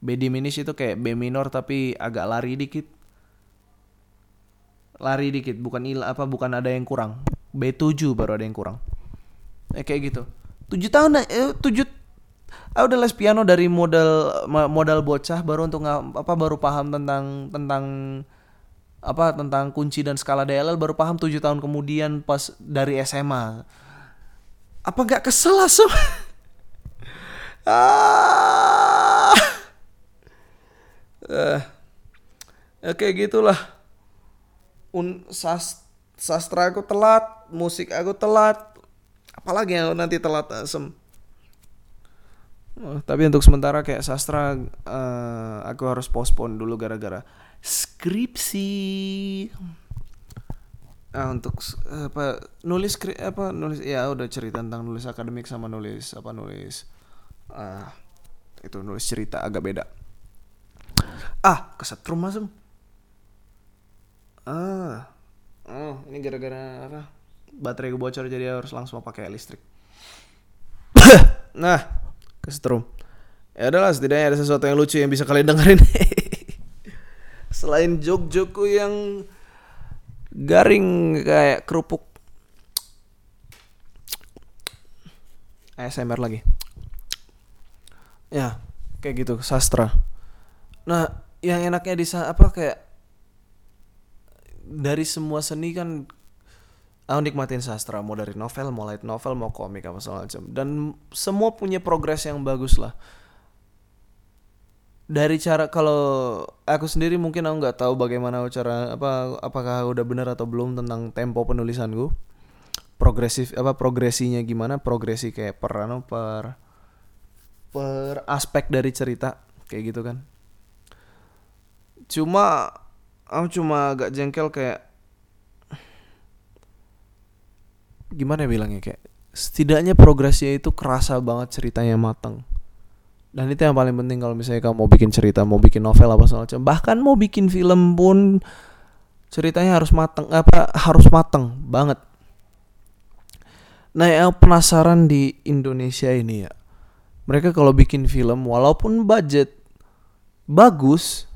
B diminish itu kayak B minor tapi agak lari dikit. Lari dikit bukan il apa bukan ada yang kurang. B7 baru ada yang kurang. Eh, kayak gitu. Tujuh tahun eh, tujuh ah udah les piano dari modal modal bocah baru untuk apa baru paham tentang tentang apa tentang kunci dan skala DLL baru paham tujuh tahun kemudian pas dari SMA apa gak kesel langsung ah eh, oke gitulah un sas sastra aku telat, musik aku telat, apalagi yang nanti telat asem. Oh, tapi untuk sementara kayak sastra uh, aku harus postpone dulu gara-gara skripsi. Ah, untuk apa nulis skri, apa nulis ya udah cerita tentang nulis akademik sama nulis apa nulis uh, itu nulis cerita agak beda. Ah, kesetrum masem. Ah, oh ini gara-gara apa? Baterai gue bocor jadi harus langsung pakai listrik. Nah kesetrum. Ya udahlah setidaknya ada sesuatu yang lucu yang bisa kalian dengerin. Selain jok-jokku yang garing kayak kerupuk. ASMR lagi. Ya kayak gitu sastra nah yang enaknya di apa kayak dari semua seni kan aku nikmatin sastra mau dari novel mau light novel mau komik apa segala macam. Dan semua punya progres yang bagus lah. Dari cara kalau aku sendiri mungkin aku nggak tahu bagaimana cara apa apakah udah benar atau belum tentang tempo penulisanku. Progresif apa progresinya gimana progresi kayak per per per aspek dari cerita kayak gitu kan cuma aku cuma agak jengkel kayak gimana ya bilangnya kayak setidaknya progresnya itu kerasa banget ceritanya matang. Dan itu yang paling penting kalau misalnya kamu mau bikin cerita mau bikin novel apa macam. Bahkan mau bikin film pun ceritanya harus matang apa harus matang banget. Nah yang penasaran di Indonesia ini ya mereka kalau bikin film walaupun budget bagus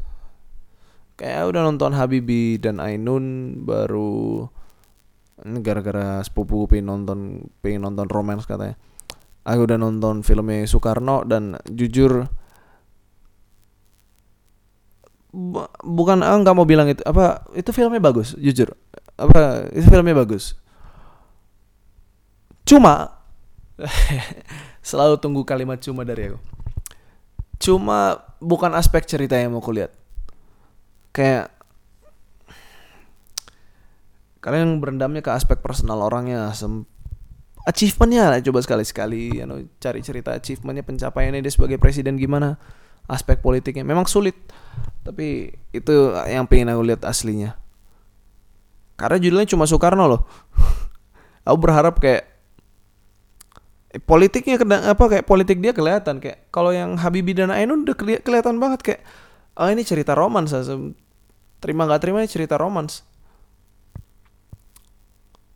kayak udah nonton Habibi dan Ainun baru gara-gara sepupu pengen nonton pengen nonton romance katanya. Aku udah nonton filmnya Soekarno dan jujur bu- bukan ah nggak mau bilang itu apa itu filmnya bagus jujur. Apa itu filmnya bagus. Cuma selalu tunggu kalimat cuma dari aku. Cuma bukan aspek cerita yang mau kulihat kayak kalian berendamnya ke aspek personal orangnya sem achievementnya lah coba sekali-sekali you know, cari cerita achievementnya pencapaiannya dia sebagai presiden gimana aspek politiknya. Memang sulit tapi itu yang pengen aku lihat aslinya. Karena judulnya cuma Soekarno loh. Aku berharap kayak eh, politiknya apa kayak politik dia kelihatan. Kayak kalau yang Habibie dan Ainun udah keli- kelihatan banget kayak oh ini cerita romans asem. Terima nggak terima cerita romans.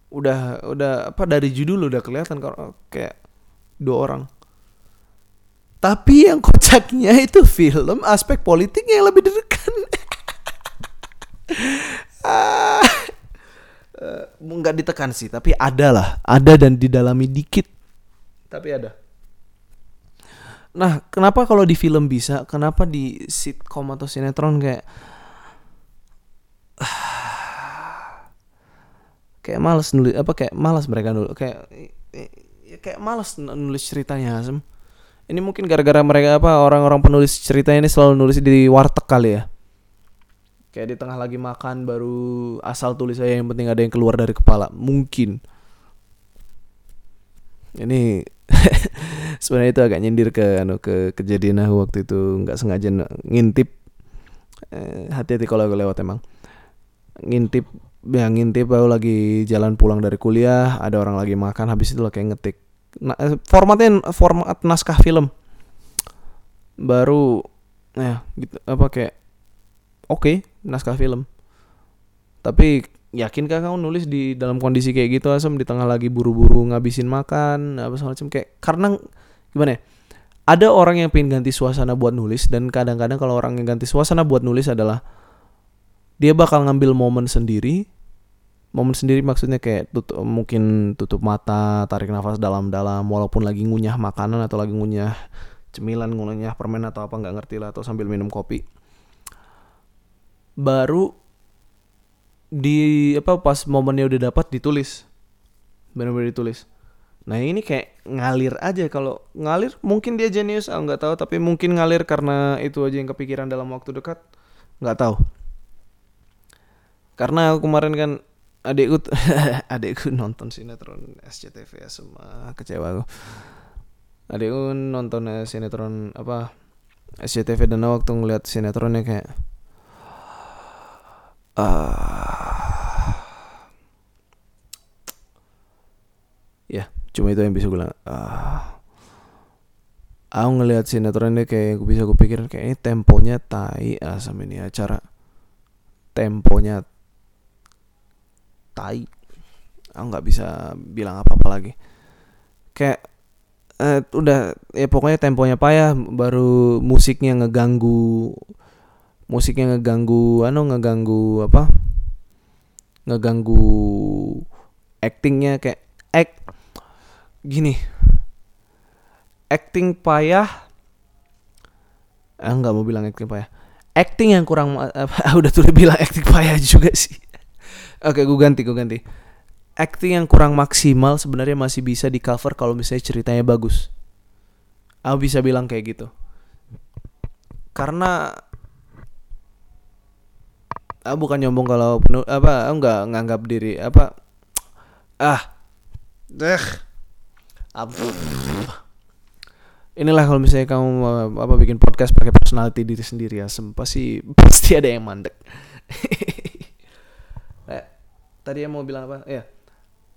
Udah udah apa dari judul udah kelihatan kayak dua orang. Tapi yang kocaknya itu film aspek politiknya yang lebih ditekan Ah. Nggak ditekan sih tapi ada lah. Ada dan didalami dikit. Tapi ada. Nah kenapa kalau di film bisa kenapa di sitcom atau sinetron kayak kayak males nulis apa kayak malas mereka dulu kayak ya kayak malas nulis ceritanya Asem. Ini mungkin gara-gara mereka apa orang-orang penulis cerita ini selalu nulis di warteg kali ya. Kayak di tengah lagi makan baru asal tulis aja yang penting ada yang keluar dari kepala. Mungkin. Ini sebenarnya itu agak nyindir ke anu ke kejadian aku waktu itu nggak sengaja ngintip. Eh, hati-hati kalau aku lewat emang. Ngintip ya ngintip aku lagi jalan pulang dari kuliah, ada orang lagi makan habis itu kayak ngetik. Na, eh, formatnya format naskah film. Baru ya gitu apa kayak oke naskah film. Tapi yakinkah kamu nulis di dalam kondisi kayak gitu asem? Di tengah lagi buru-buru ngabisin makan apa segala macam kayak karena gimana ya ada orang yang pengen ganti suasana buat nulis dan kadang-kadang kalau orang yang ganti suasana buat nulis adalah dia bakal ngambil momen sendiri. Momen sendiri maksudnya kayak tutup mungkin tutup mata tarik nafas dalam-dalam walaupun lagi ngunyah makanan atau lagi ngunyah cemilan ngunyah permen atau apa nggak ngerti lah atau sambil minum kopi. Baru di apa pas momennya udah dapat ditulis. Benar-benar ditulis. Nah ini kayak ngalir aja. Kalau ngalir mungkin dia jenius ah nggak tahu. Tapi mungkin ngalir karena itu aja yang kepikiran dalam waktu dekat nggak tahu karena aku kemarin kan adikku adikku nonton sinetron SCTV ya semua kecewa aku. Adikku nonton eh, sinetron apa SCTV dan waktu ngeliat sinetronnya kayak ah. Ya cuma itu yang bisa gue bilang ah. Aku ngeliat sinetronnya kayak gue bisa gue pikir kayaknya temponya tai asam ini acara. Temponya tai. Aku nggak bisa bilang apa apa lagi. Kayak eh, udah ya pokoknya temponya payah baru musiknya ngeganggu musiknya ngeganggu anu ngeganggu apa? Ngeganggu actingnya kayak act gini. Acting payah ah nggak mau bilang acting payah. Acting yang kurang apa udah tuh bilang acting payah juga sih Oke, gue ganti, gue ganti. Acting yang kurang maksimal sebenarnya masih bisa di cover kalau misalnya ceritanya bagus. Aku bisa bilang kayak gitu. Karena aku bukan nyombong kalau penuh apa, aku nggak nganggap diri apa ah deh inilah kalau misalnya kamu apa bikin podcast pakai personality diri sendiri ya pasti pasti ada yang mandek tadi yang mau bilang apa? Ya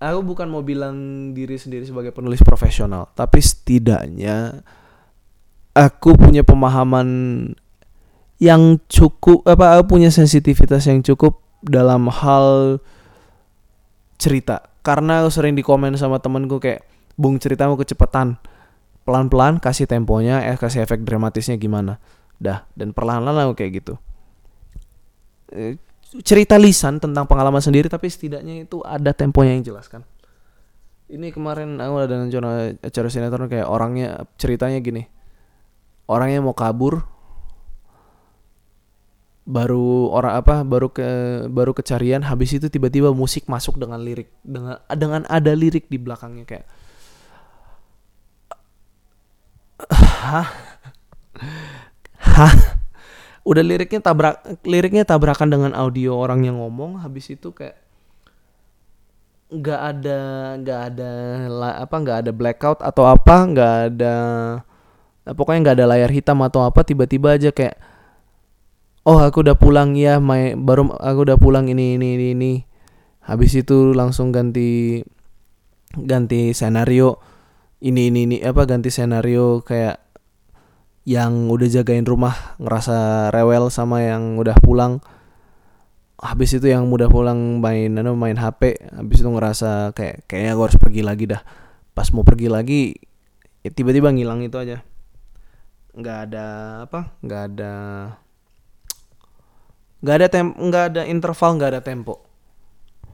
aku bukan mau bilang diri sendiri sebagai penulis profesional tapi setidaknya aku punya pemahaman yang cukup apa aku punya sensitivitas yang cukup dalam hal cerita. Karena aku sering dikomen sama temenku kayak bung ceritamu kecepatan. Pelan-pelan kasih temponya eh kasih efek dramatisnya gimana. Dah dan perlahan-lahan aku kayak gitu. Eh, cerita lisan tentang pengalaman sendiri tapi setidaknya itu ada temponya yang jelas kan? Ini kemarin aku ada nonton acara sinetron kayak orangnya ceritanya gini. Orangnya mau kabur. Baru orang apa baru ke baru kecarian habis itu tiba-tiba musik masuk dengan lirik dengan dengan ada lirik di belakangnya kayak hah? Hah udah liriknya tabrak liriknya tabrakan dengan audio orang yang ngomong habis itu kayak nggak ada nggak ada apa nggak ada blackout atau apa nggak ada pokoknya nggak ada layar hitam atau apa tiba-tiba aja kayak oh aku udah pulang ya main baru aku udah pulang ini ini ini, ini. habis itu langsung ganti ganti senario ini ini ini apa ganti senario kayak yang udah jagain rumah ngerasa rewel sama yang udah pulang. Habis itu yang udah pulang main anu main HP habis itu ngerasa kayak kayaknya gue harus pergi lagi dah. Pas mau pergi lagi ya tiba-tiba ngilang itu aja. Nggak ada apa nggak ada nggak ada tem nggak ada interval nggak ada tempo.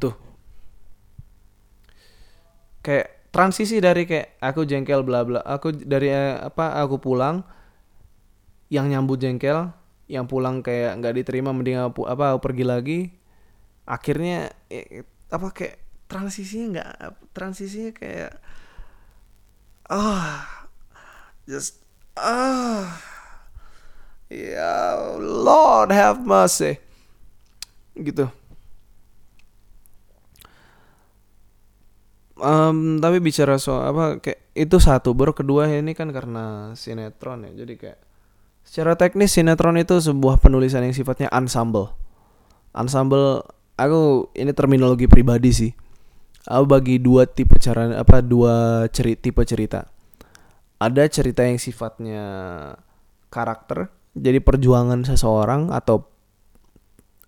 Tuh. Kayak transisi dari kayak aku jengkel bla bla aku dari eh, apa aku pulang yang nyambut jengkel yang pulang kayak nggak diterima mending apa pergi lagi. Akhirnya eh, apa kayak transisinya nggak transisinya kayak ah oh, just ah oh ya Lord have mercy. Gitu. Um, tapi bicara soal apa kayak itu satu baru kedua ini kan karena sinetron ya. Jadi kayak secara teknis sinetron itu sebuah penulisan yang sifatnya ensemble ensemble aku ini terminologi pribadi sih aku bagi dua tipe cara apa dua cerita tipe cerita ada cerita yang sifatnya karakter jadi perjuangan seseorang atau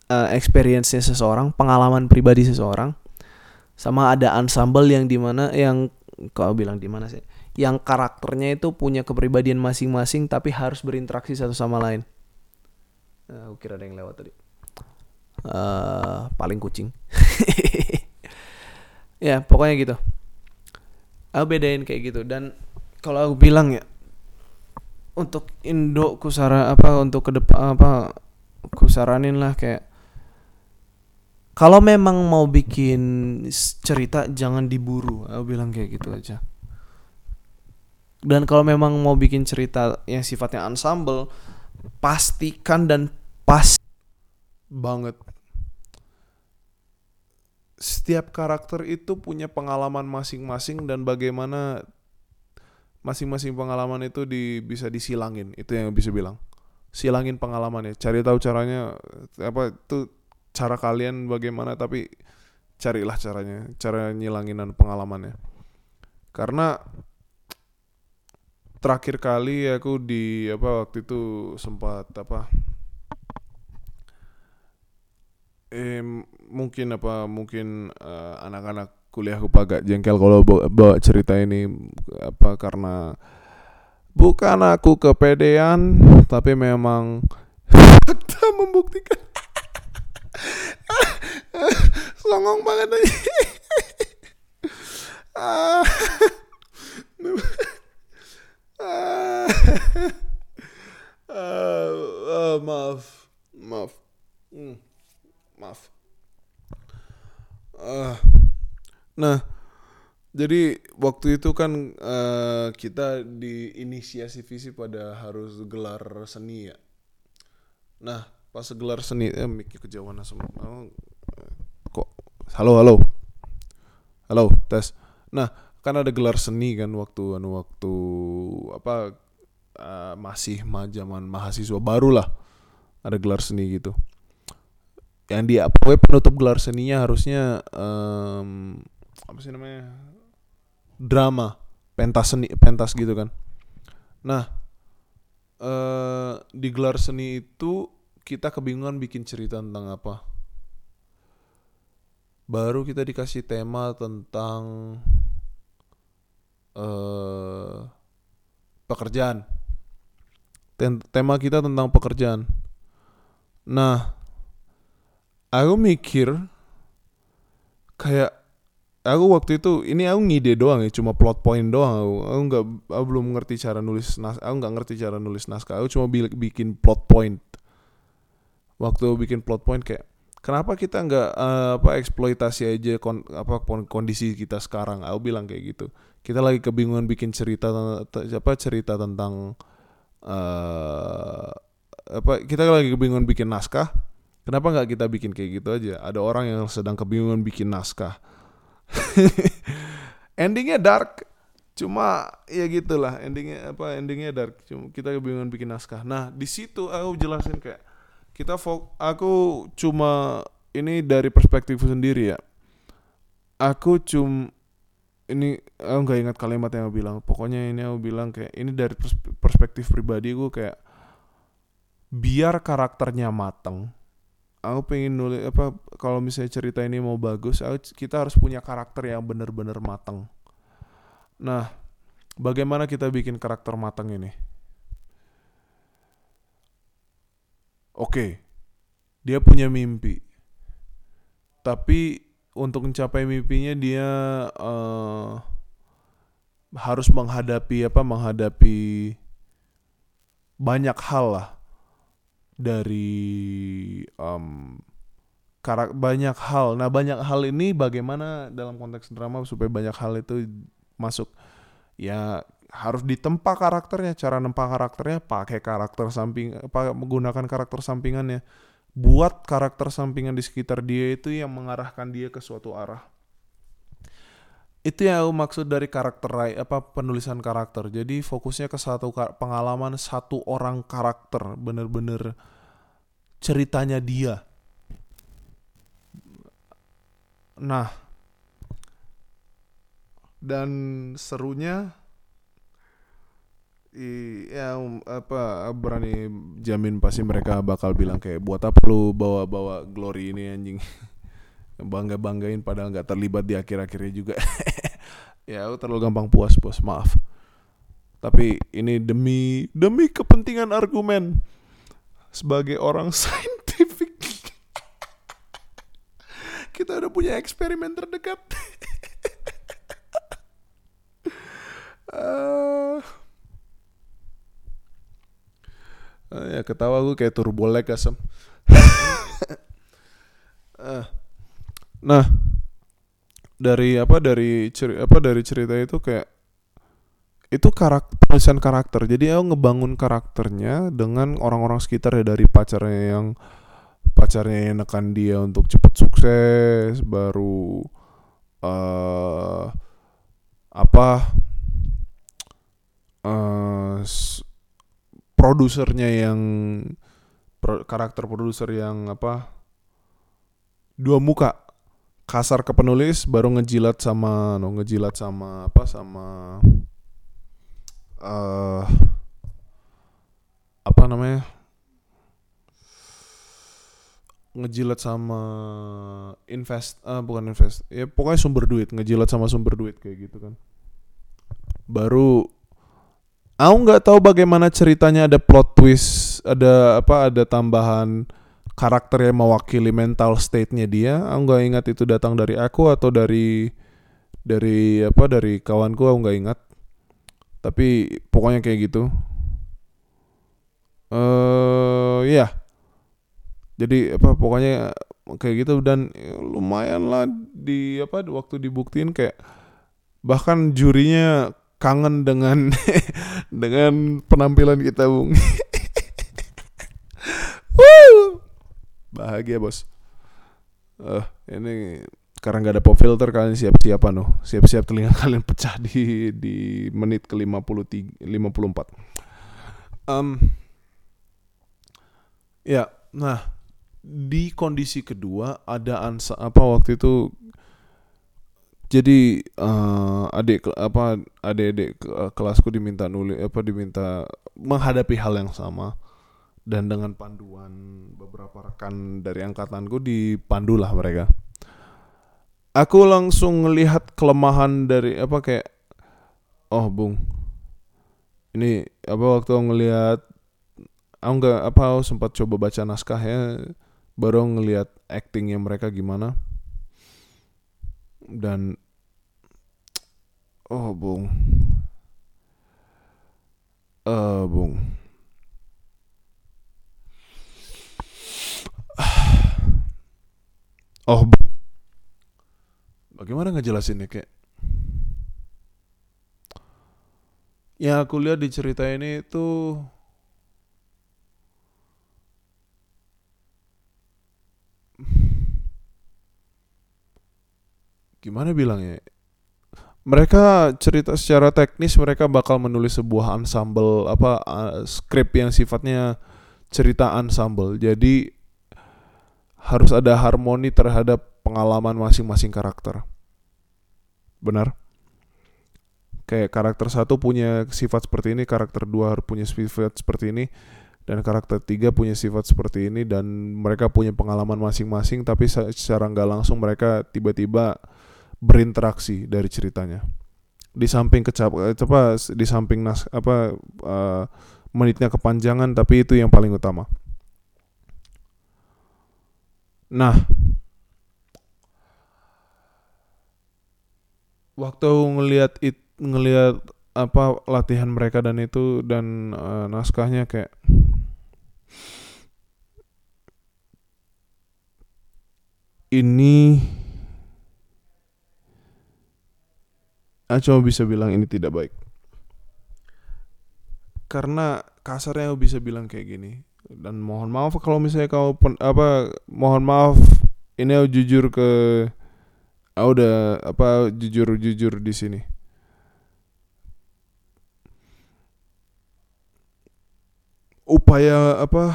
uh, experience-nya seseorang, pengalaman pribadi seseorang. Sama ada ensemble yang di mana yang kau bilang di mana sih? Yang karakternya itu punya kepribadian masing-masing tapi harus berinteraksi satu sama lain. Uh, kira ada yang lewat tadi. Uh, paling kucing. ya pokoknya gitu. Aku bedain kayak gitu dan kalau aku bilang ya untuk Indo kusara apa untuk ke depan apa kusaranin lah kayak kalau memang mau bikin cerita jangan diburu aku bilang kayak gitu aja dan kalau memang mau bikin cerita yang sifatnya ensemble pastikan dan pas banget. Setiap karakter itu punya pengalaman masing-masing dan bagaimana masing-masing pengalaman itu di, bisa disilangin. Itu yang bisa bilang. Silangin pengalamannya. Cari tahu caranya apa itu cara kalian bagaimana tapi carilah caranya cara nyilanginan pengalamannya. Karena terakhir kali aku di apa waktu itu sempat apa eh mungkin apa mungkin uh, anak-anak kuliahku agak jengkel kalau bawa, cerita ini apa karena bukan aku kepedean tapi memang fakta membuktikan. Songong banget aja uh, uh, maaf maaf hmm, maaf uh, Nah, jadi waktu itu kan uh, kita diinisiasi visi pada harus gelar seni ya. Nah, pas gelar seni eh mikir kejauhan asem. Oh, kok halo halo. Halo, tes. Nah, kan ada gelar seni kan waktu anu waktu apa uh, masih zaman mahasiswa baru lah. Ada gelar seni gitu. Yang dia pokoknya penutup gelar seninya harusnya um, apa sih namanya drama pentas seni pentas gitu kan nah eh di gelar seni itu kita kebingungan bikin cerita tentang apa baru kita dikasih tema tentang eh pekerjaan. Tema kita tentang pekerjaan. Nah aku mikir kayak aku waktu itu ini aku ngide doang ya cuma plot point doang. Aku aku nggak aku belum ngerti cara nulis nas aku nggak ngerti cara nulis naskah. Aku cuma bikin plot point. Waktu bikin plot point kayak kenapa kita nggak uh, apa eksploitasi aja kon, apa kondisi kita sekarang? Aku bilang kayak gitu. Kita lagi kebingungan bikin cerita apa cerita tentang uh, apa kita lagi kebingungan bikin naskah. Kenapa nggak kita bikin kayak gitu aja? Ada orang yang sedang kebingungan bikin naskah. Endingnya dark. Cuma ya gitulah. Endingnya apa endingnya dark. Cuma kita kebingungan bikin naskah. Nah di situ aku jelasin kayak kita fok aku cuma ini dari perspektifku sendiri ya. Aku cum ini aku nggak ingat kalimat yang aku bilang. Pokoknya ini aku bilang kayak ini dari perspektif pribadi gue kayak biar karakternya mateng aku pengen nulis apa kalau misalnya cerita ini mau bagus aku, kita harus punya karakter yang bener-bener mateng. Nah, bagaimana kita bikin karakter matang ini? Oke, dia punya mimpi, tapi untuk mencapai mimpinya dia uh, harus menghadapi apa? Menghadapi banyak hal lah dari um, karak banyak hal. Nah banyak hal ini bagaimana dalam konteks drama supaya banyak hal itu masuk ya harus ditempa karakternya cara nempa karakternya pakai karakter samping apa menggunakan karakter sampingannya. Buat karakter sampingan di sekitar dia itu yang mengarahkan dia ke suatu arah. Itu yang aku maksud dari karakter apa penulisan karakter. Jadi fokusnya ke satu pengalaman satu orang karakter bener-bener ceritanya dia. Nah dan serunya i, ya um, apa berani jamin pasti mereka bakal bilang kayak buat apa lu bawa-bawa glory ini anjing? Bangga banggain padahal nggak terlibat di akhir akhirnya juga. Ya aku terlalu gampang puas bos maaf. Tapi ini demi demi kepentingan argumen sebagai orang saintifik. Kita udah punya eksperimen terdekat. Uh, uh, ya ketawa gue kayak turbolek asem. Uh, nah dari apa dari ceri, apa dari cerita itu kayak itu karakter penulisan karakter. Jadi aku ngebangun karakternya dengan orang-orang sekitar ya dari pacarnya yang pacarnya yang nekan dia untuk cepet sukses baru uh, apa uh, produsernya yang pro, karakter produser yang apa dua muka. Kasar ke penulis baru ngejilat sama no ngejilat sama apa sama uh, apa namanya ngejilat sama invest uh, bukan invest ya pokoknya sumber duit ngejilat sama sumber duit kayak gitu kan. Baru Aku nggak tahu bagaimana ceritanya ada plot twist, ada apa, ada tambahan karakter yang mewakili mental state-nya dia. Aku nggak ingat itu datang dari aku atau dari dari apa dari kawanku. Aku nggak ingat. Tapi pokoknya kayak gitu. Eh uh, ya. Jadi apa pokoknya kayak gitu dan lumayan lah di apa waktu dibuktiin kayak bahkan jurinya kangen dengan dengan penampilan kita bung. Bahagia bos. Uh, ini karena nggak ada pop filter kalian siap-siap anu siap-siap telinga kalian pecah di di menit ke 53 54 um, ya nah di kondisi kedua ada ansa apa waktu itu jadi uh, adik apa adik-adik kelasku diminta nulis apa diminta menghadapi hal yang sama. Dan dengan panduan beberapa rekan dari angkatanku dipandulah mereka. Aku langsung melihat kelemahan dari apa kayak oh bung ini apa waktu ngelihat aku nggak apa aku sempat coba baca naskahnya baru ngelihat actingnya mereka gimana dan oh bung. Eh uh, bung. Oh bung. bagaimana ngejelasinnya kayak yang aku lihat di cerita ini tuh gimana bilangnya? Mereka cerita secara teknis mereka bakal menulis sebuah ensemble apa uh, skrip yang sifatnya cerita ensemble. Jadi harus ada harmoni terhadap pengalaman masing-masing karakter. Benar? Kayak karakter satu punya sifat seperti ini karakter dua harus punya sifat seperti ini dan karakter tiga punya sifat seperti ini dan mereka punya pengalaman masing-masing tapi secara nggak langsung mereka tiba-tiba berinteraksi dari ceritanya. Di samping kecap apa di samping nas apa uh, menitnya kepanjangan tapi itu yang paling utama. Nah waktu ngelihat it ngelihat apa latihan mereka dan itu dan uh, naskahnya kayak ini aku cuma bisa bilang ini tidak baik. Karena kasarnya aku bisa bilang kayak gini. Dan mohon maaf kalau misalnya kau pen, apa mohon maaf ini aku jujur ke aku udah apa jujur jujur di sini. Upaya apa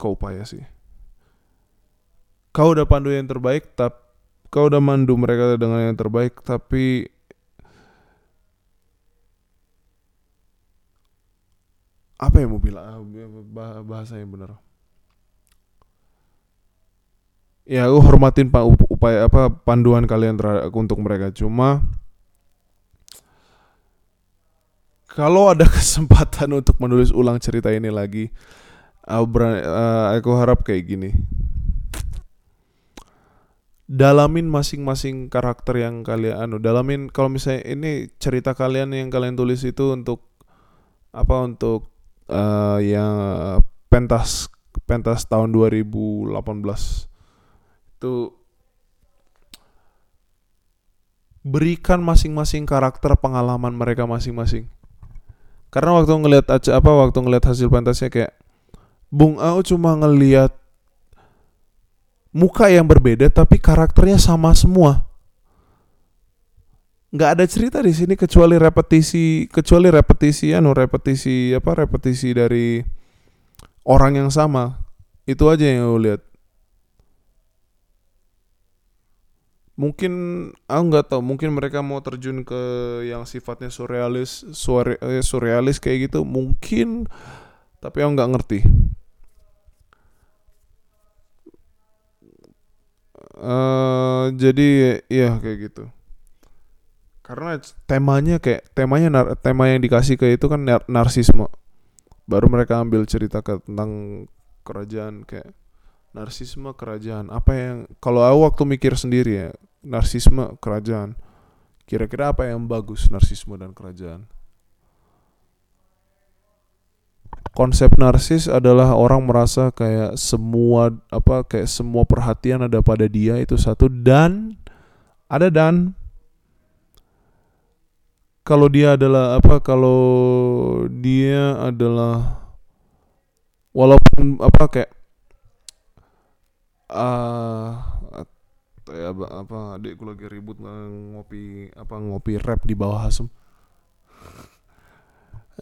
kau upaya sih? Kau udah pandu yang terbaik tapi kau udah mandu mereka dengan yang terbaik tapi apa yang mau bilang? Bahasa yang benar. Ya aku hormatin upaya apa panduan kalian terhadap untuk mereka. Cuma kalau ada kesempatan untuk menulis ulang cerita ini lagi aku, berani, uh, aku harap kayak gini dalamin masing-masing karakter yang kalian anu dalamin kalau misalnya ini cerita kalian yang kalian tulis itu untuk apa untuk uh, yang pentas pentas tahun 2018 itu berikan masing-masing karakter pengalaman mereka masing-masing. Karena waktu ngelihat apa waktu ngelihat hasil pentasnya kayak Bung Au cuma ngelihat muka yang berbeda tapi karakternya sama semua. Nggak ada cerita di sini kecuali repetisi kecuali repetisi anu repetisi apa repetisi dari orang yang sama. Itu aja yang aku lihat. Mungkin aku nggak tahu, mungkin mereka mau terjun ke yang sifatnya surrealis, surre, eh, surrealis kayak gitu, mungkin tapi aku nggak ngerti. Uh, jadi ya kayak gitu. Karena temanya kayak temanya nar, tema yang dikasih ke itu kan nar, narsisme. Baru mereka ambil cerita ke, tentang kerajaan kayak narsisme kerajaan. Apa yang kalau aku waktu mikir sendiri ya narsisme kerajaan. Kira-kira apa yang bagus narsisme dan kerajaan konsep narsis adalah orang merasa kayak semua apa kayak semua perhatian ada pada dia itu satu dan ada dan. Kalau dia adalah apa kalau dia adalah walaupun apa kayak uh, ya apa adikku lagi ribut ngopi apa ngopi rap di bawah asem.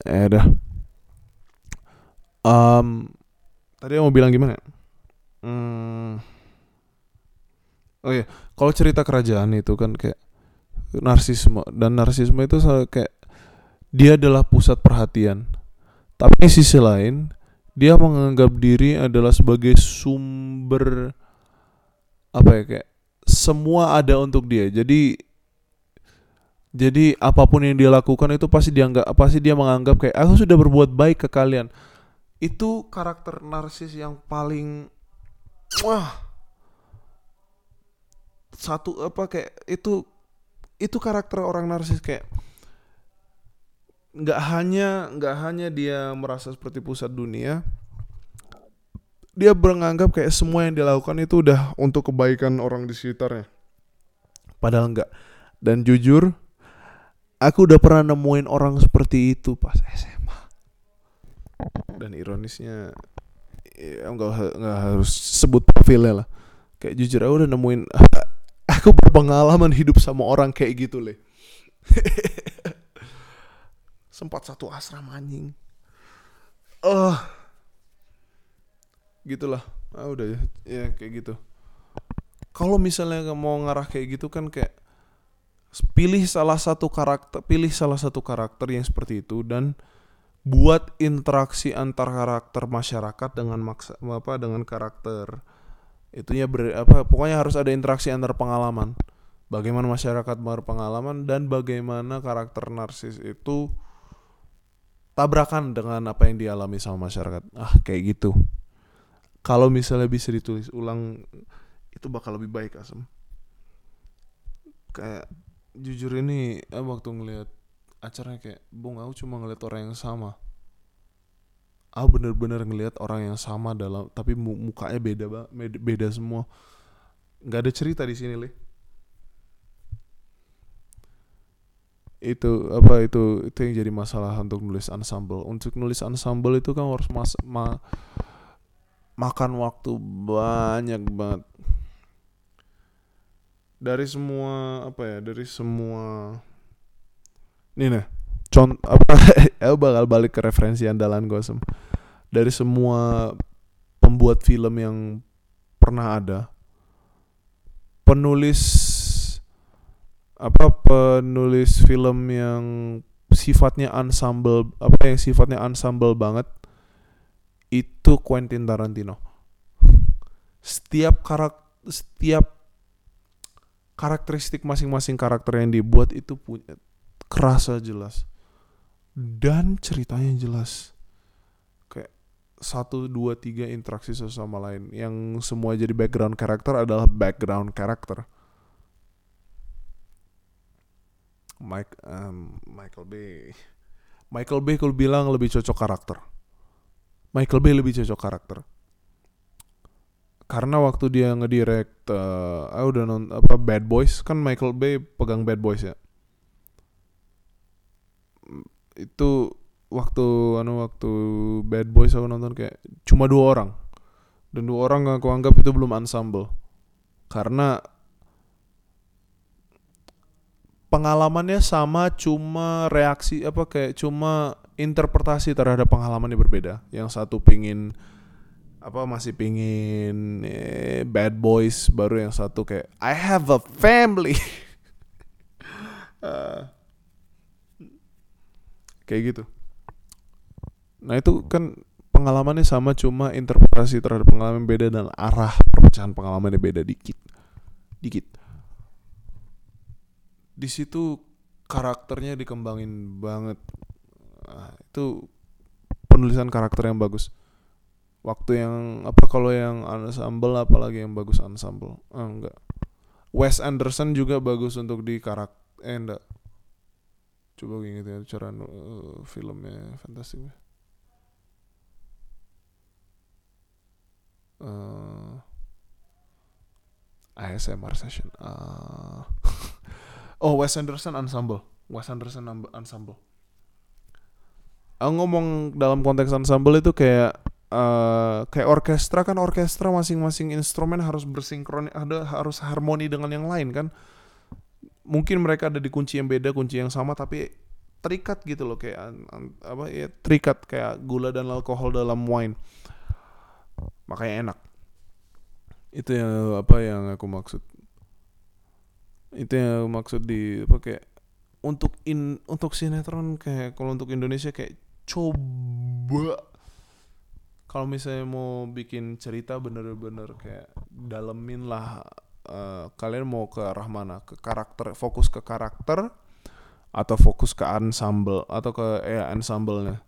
Eh dah um, tadi mau bilang gimana hmm, oh ya kalau cerita kerajaan itu kan kayak narsisme dan narsisme itu kayak dia adalah pusat perhatian. Tapi sisi lain dia menganggap diri adalah sebagai sumber apa ya kayak semua ada untuk dia. Jadi jadi apa pun yang dia lakukan itu pasti dianggap pasti dia menganggap kayak aku sudah berbuat baik ke kalian itu karakter narsis yang paling wah. Satu apa kayak itu itu karakter orang narsis kayak nggak hanya nggak hanya dia merasa seperti pusat dunia dia beranggap kayak semua yang dilakukan itu udah untuk kebaikan orang di sekitarnya. Padahal enggak dan jujur aku udah pernah nemuin orang seperti itu pas SMA dan ironisnya ya nggak nggak harus sebut profilnya lah. Kayak jujur aku udah nemuin aku berpengalaman hidup sama orang kayak gitu leh sempat satu asrama anjing. Oh gitulah. Ah udah ya, ya kayak gitu. Kalau misalnya mau ngarah kayak gitu kan kayak pilih salah satu karakter pilih salah satu karakter yang seperti itu dan buat interaksi antar karakter masyarakat dengan maksa apa dengan karakter itunya ber, apa pokoknya harus ada interaksi antar pengalaman. Bagaimana masyarakat berpengalaman dan bagaimana karakter narsis itu tabrakan dengan apa yang dialami sama masyarakat. Ah kayak gitu. Kalau misalnya bisa ditulis ulang itu bakal lebih baik asem. Kayak jujur ini eh, waktu ngelihat acaranya kayak bung aku cuma ngeliat orang yang sama. Aku bener-bener ngeliat orang yang sama dalam tapi mukanya beda banget beda semua. Nggak ada cerita di sini leh itu apa itu itu yang jadi masalah untuk nulis ensemble. Untuk nulis ensemble itu kan harus mas ma, makan waktu banyak banget. Dari semua apa ya dari semua ini nih contoh apa? Ya bakal balik ke referensi andalan Gosem dari semua pembuat film yang pernah ada penulis apa penulis film yang sifatnya ensemble apa yang sifatnya ensemble banget itu Quentin Tarantino. Setiap karakter setiap karakteristik masing-masing karakter yang dibuat itu punya kerasa jelas. Dan ceritanya jelas. Kayak satu dua tiga interaksi sesama lain yang semua jadi background karakter adalah background karakter Mike um, Michael Bay. Michael Bay kalau bilang lebih cocok karakter. Michael Bay lebih cocok karakter. Karena waktu dia ngedirect uh, ah udah non apa Bad Boys kan Michael Bay pegang Bad Boys ya itu waktu anu waktu Bad Boys aku nonton kayak cuma dua orang. Dan dua orang aku anggap itu belum ensemble. Karena pengalamannya sama cuma reaksi apa kayak cuma interpretasi terhadap pengalamannya berbeda. Yang satu pingin apa masih pingin eh, bad boys baru yang satu kayak I have a family. Uh, kayak gitu. Nah itu kan pengalamannya sama cuma interpretasi terhadap pengalaman beda dan arah perpecahan pengalamannya beda dikit. Dikit. Di situ karakternya dikembangin banget. Nah, itu penulisan karakter yang bagus. Waktu yang apa kalau yang ensemble apalagi yang bagus ensemble. Ah, enggak. Wes Anderson juga bagus untuk di karakter eh enggak coba inget ya cara uh, filmnya fantastik uh, eh, ASMR session. Uh, oh Wes Anderson ensemble. Wes Anderson ensemble. Aku ngomong dalam konteks ensemble itu kayak uh, kayak orkestra kan orkestra masing-masing instrumen harus bersinkron ada harus harmoni dengan yang lain kan mungkin mereka ada di kunci yang beda kunci yang sama tapi terikat gitu loh kayak apa ya terikat kayak gula dan alkohol dalam wine. Makanya enak. Itu yang apa yang aku maksud. Itu yang aku maksud di apa kayak untuk in untuk sinetron kayak kalau untuk Indonesia kayak coba. Kalau misalnya mau bikin cerita bener-bener kayak dalemin lah uh, kalian mau ke arah mana ke karakter fokus ke karakter atau fokus ke ensemble atau ke ya ensemblenya?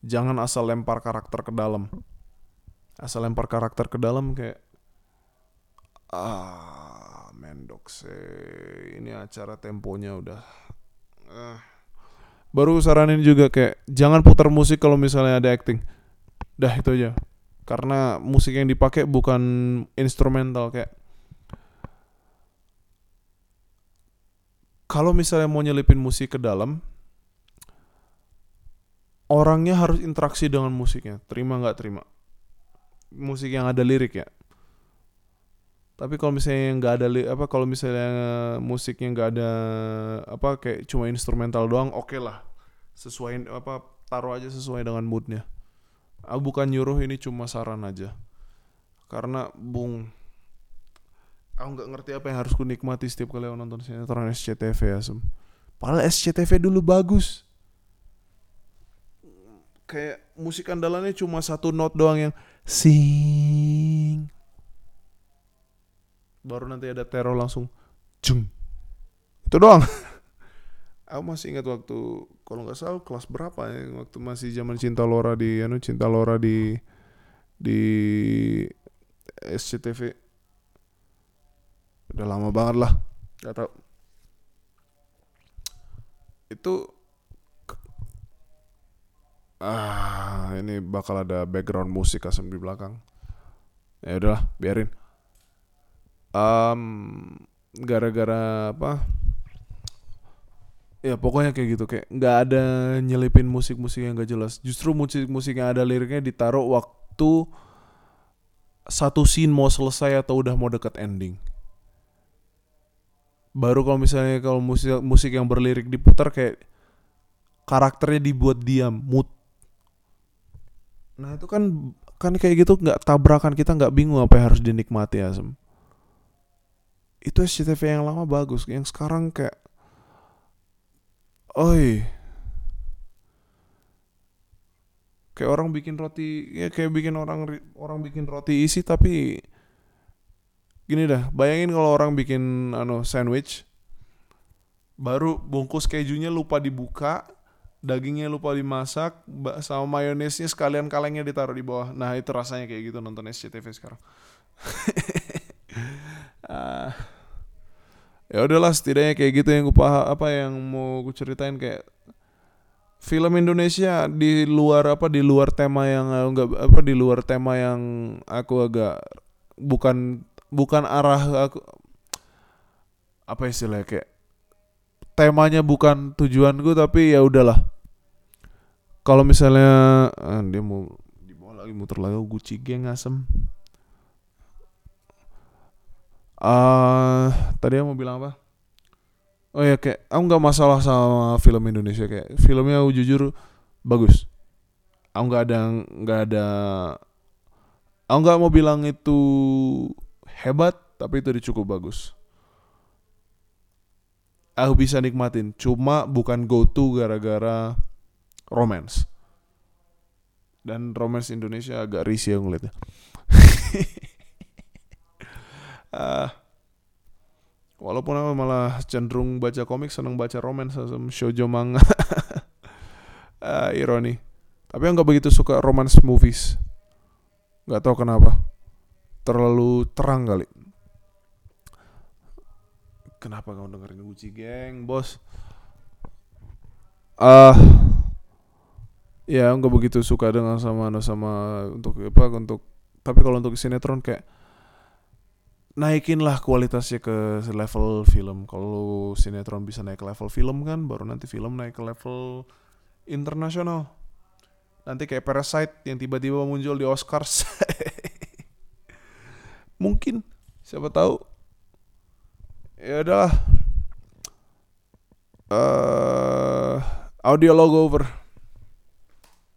Jangan asal lempar karakter ke dalam. Asal lempar karakter ke dalam kayak ah mendok ini acara temponya udah. Uh. baru saranin juga kayak jangan putar musik kalau misalnya ada acting. Dah itu aja. Karena musik yang dipakai bukan instrumental kayak kalau misalnya mau nyelipin musik ke dalam orangnya harus interaksi dengan musiknya. Terima nggak terima? Musik yang ada lirik ya? Tapi kalau misalnya nggak ada li- apa kalau misalnya musiknya nggak ada apa kayak cuma instrumental doang oke lah. Sesuai apa taruh aja sesuai dengan moodnya. Ah, bukan nyuruh ini cuma saran aja. Karena bung aku nggak ngerti apa yang harus ku nikmati setiap kali aku nonton sinetron SCTV ya sem padahal SCTV dulu bagus. Kayak musik andalannya cuma satu note doang yang sing. Baru nanti ada teror langsung jeng. Itu doang. Aku masih ingat waktu kalau nggak salah kelas berapa ya waktu masih zaman cinta Lora di anu cinta Lora di di SCTV udah lama banget lah. Nggak tahu. Itu ah ini bakal ada background musik asem di belakang. Ya udahlah biarin. Um, gara-gara apa? Ya pokoknya kayak gitu kayak nggak ada nyelipin musik-musik yang gak jelas. Justru musik-musik yang ada liriknya ditaruh waktu satu scene mau selesai atau udah mau deket ending baru kalau misalnya kalau musik musik yang berlirik diputar kayak karakternya dibuat diam mood. Nah itu kan kan kayak gitu nggak tabrakan kita nggak bingung apa yang harus dinikmati asem. Itu SCTV yang lama bagus yang sekarang kayak oi. Kayak orang bikin roti ya kayak bikin orang orang bikin roti isi tapi gini dah bayangin kalau orang bikin ano sandwich baru bungkus kejunya lupa dibuka dagingnya lupa dimasak sama mayonesnya sekalian kalengnya ditaruh di bawah nah itu rasanya kayak gitu nonton SCTV sekarang Ah. ya udahlah setidaknya kayak gitu yang gue apa yang mau gue ceritain kayak film Indonesia di luar apa di luar tema yang eh, enggak apa di luar tema yang aku agak bukan bukan arah aku apa istilahnya kayak temanya bukan tujuanku tapi ya udahlah. Kalau misalnya ah, dia mau dibawa lagi muter lagi Gucci geng asem. Ah tadi aku mau bilang apa? Oh ya kayak aku nggak masalah sama film Indonesia kayak filmnya aku jujur bagus. Aku nggak ada nggak ada aku nggak mau bilang itu hebat tapi itu cukup bagus. Aku bisa nikmatin cuma bukan go to gara-gara romance. Dan romance Indonesia agak risih aku ngeliatnya. Ah, walaupun aku malah cenderung baca komik seneng baca romance sama shoujo manga. Ah, ironi. Tapi aku nggak begitu suka romance movies. Nggak tahu kenapa terlalu terang kali. Kenapa kamu dengerin Gucci Gang bos. Ah ya aku nggak begitu suka dengan sama sama untuk apa untuk tapi kalau untuk sinetron kayak naikinlah kualitasnya ke level film. Kalau sinetron bisa naik ke level film kan baru nanti film naik ke level internasional. Nanti kayak Parasite yang tiba-tiba muncul di Oscars mungkin. Siapa tahu. Ya udah Eh, audio logo over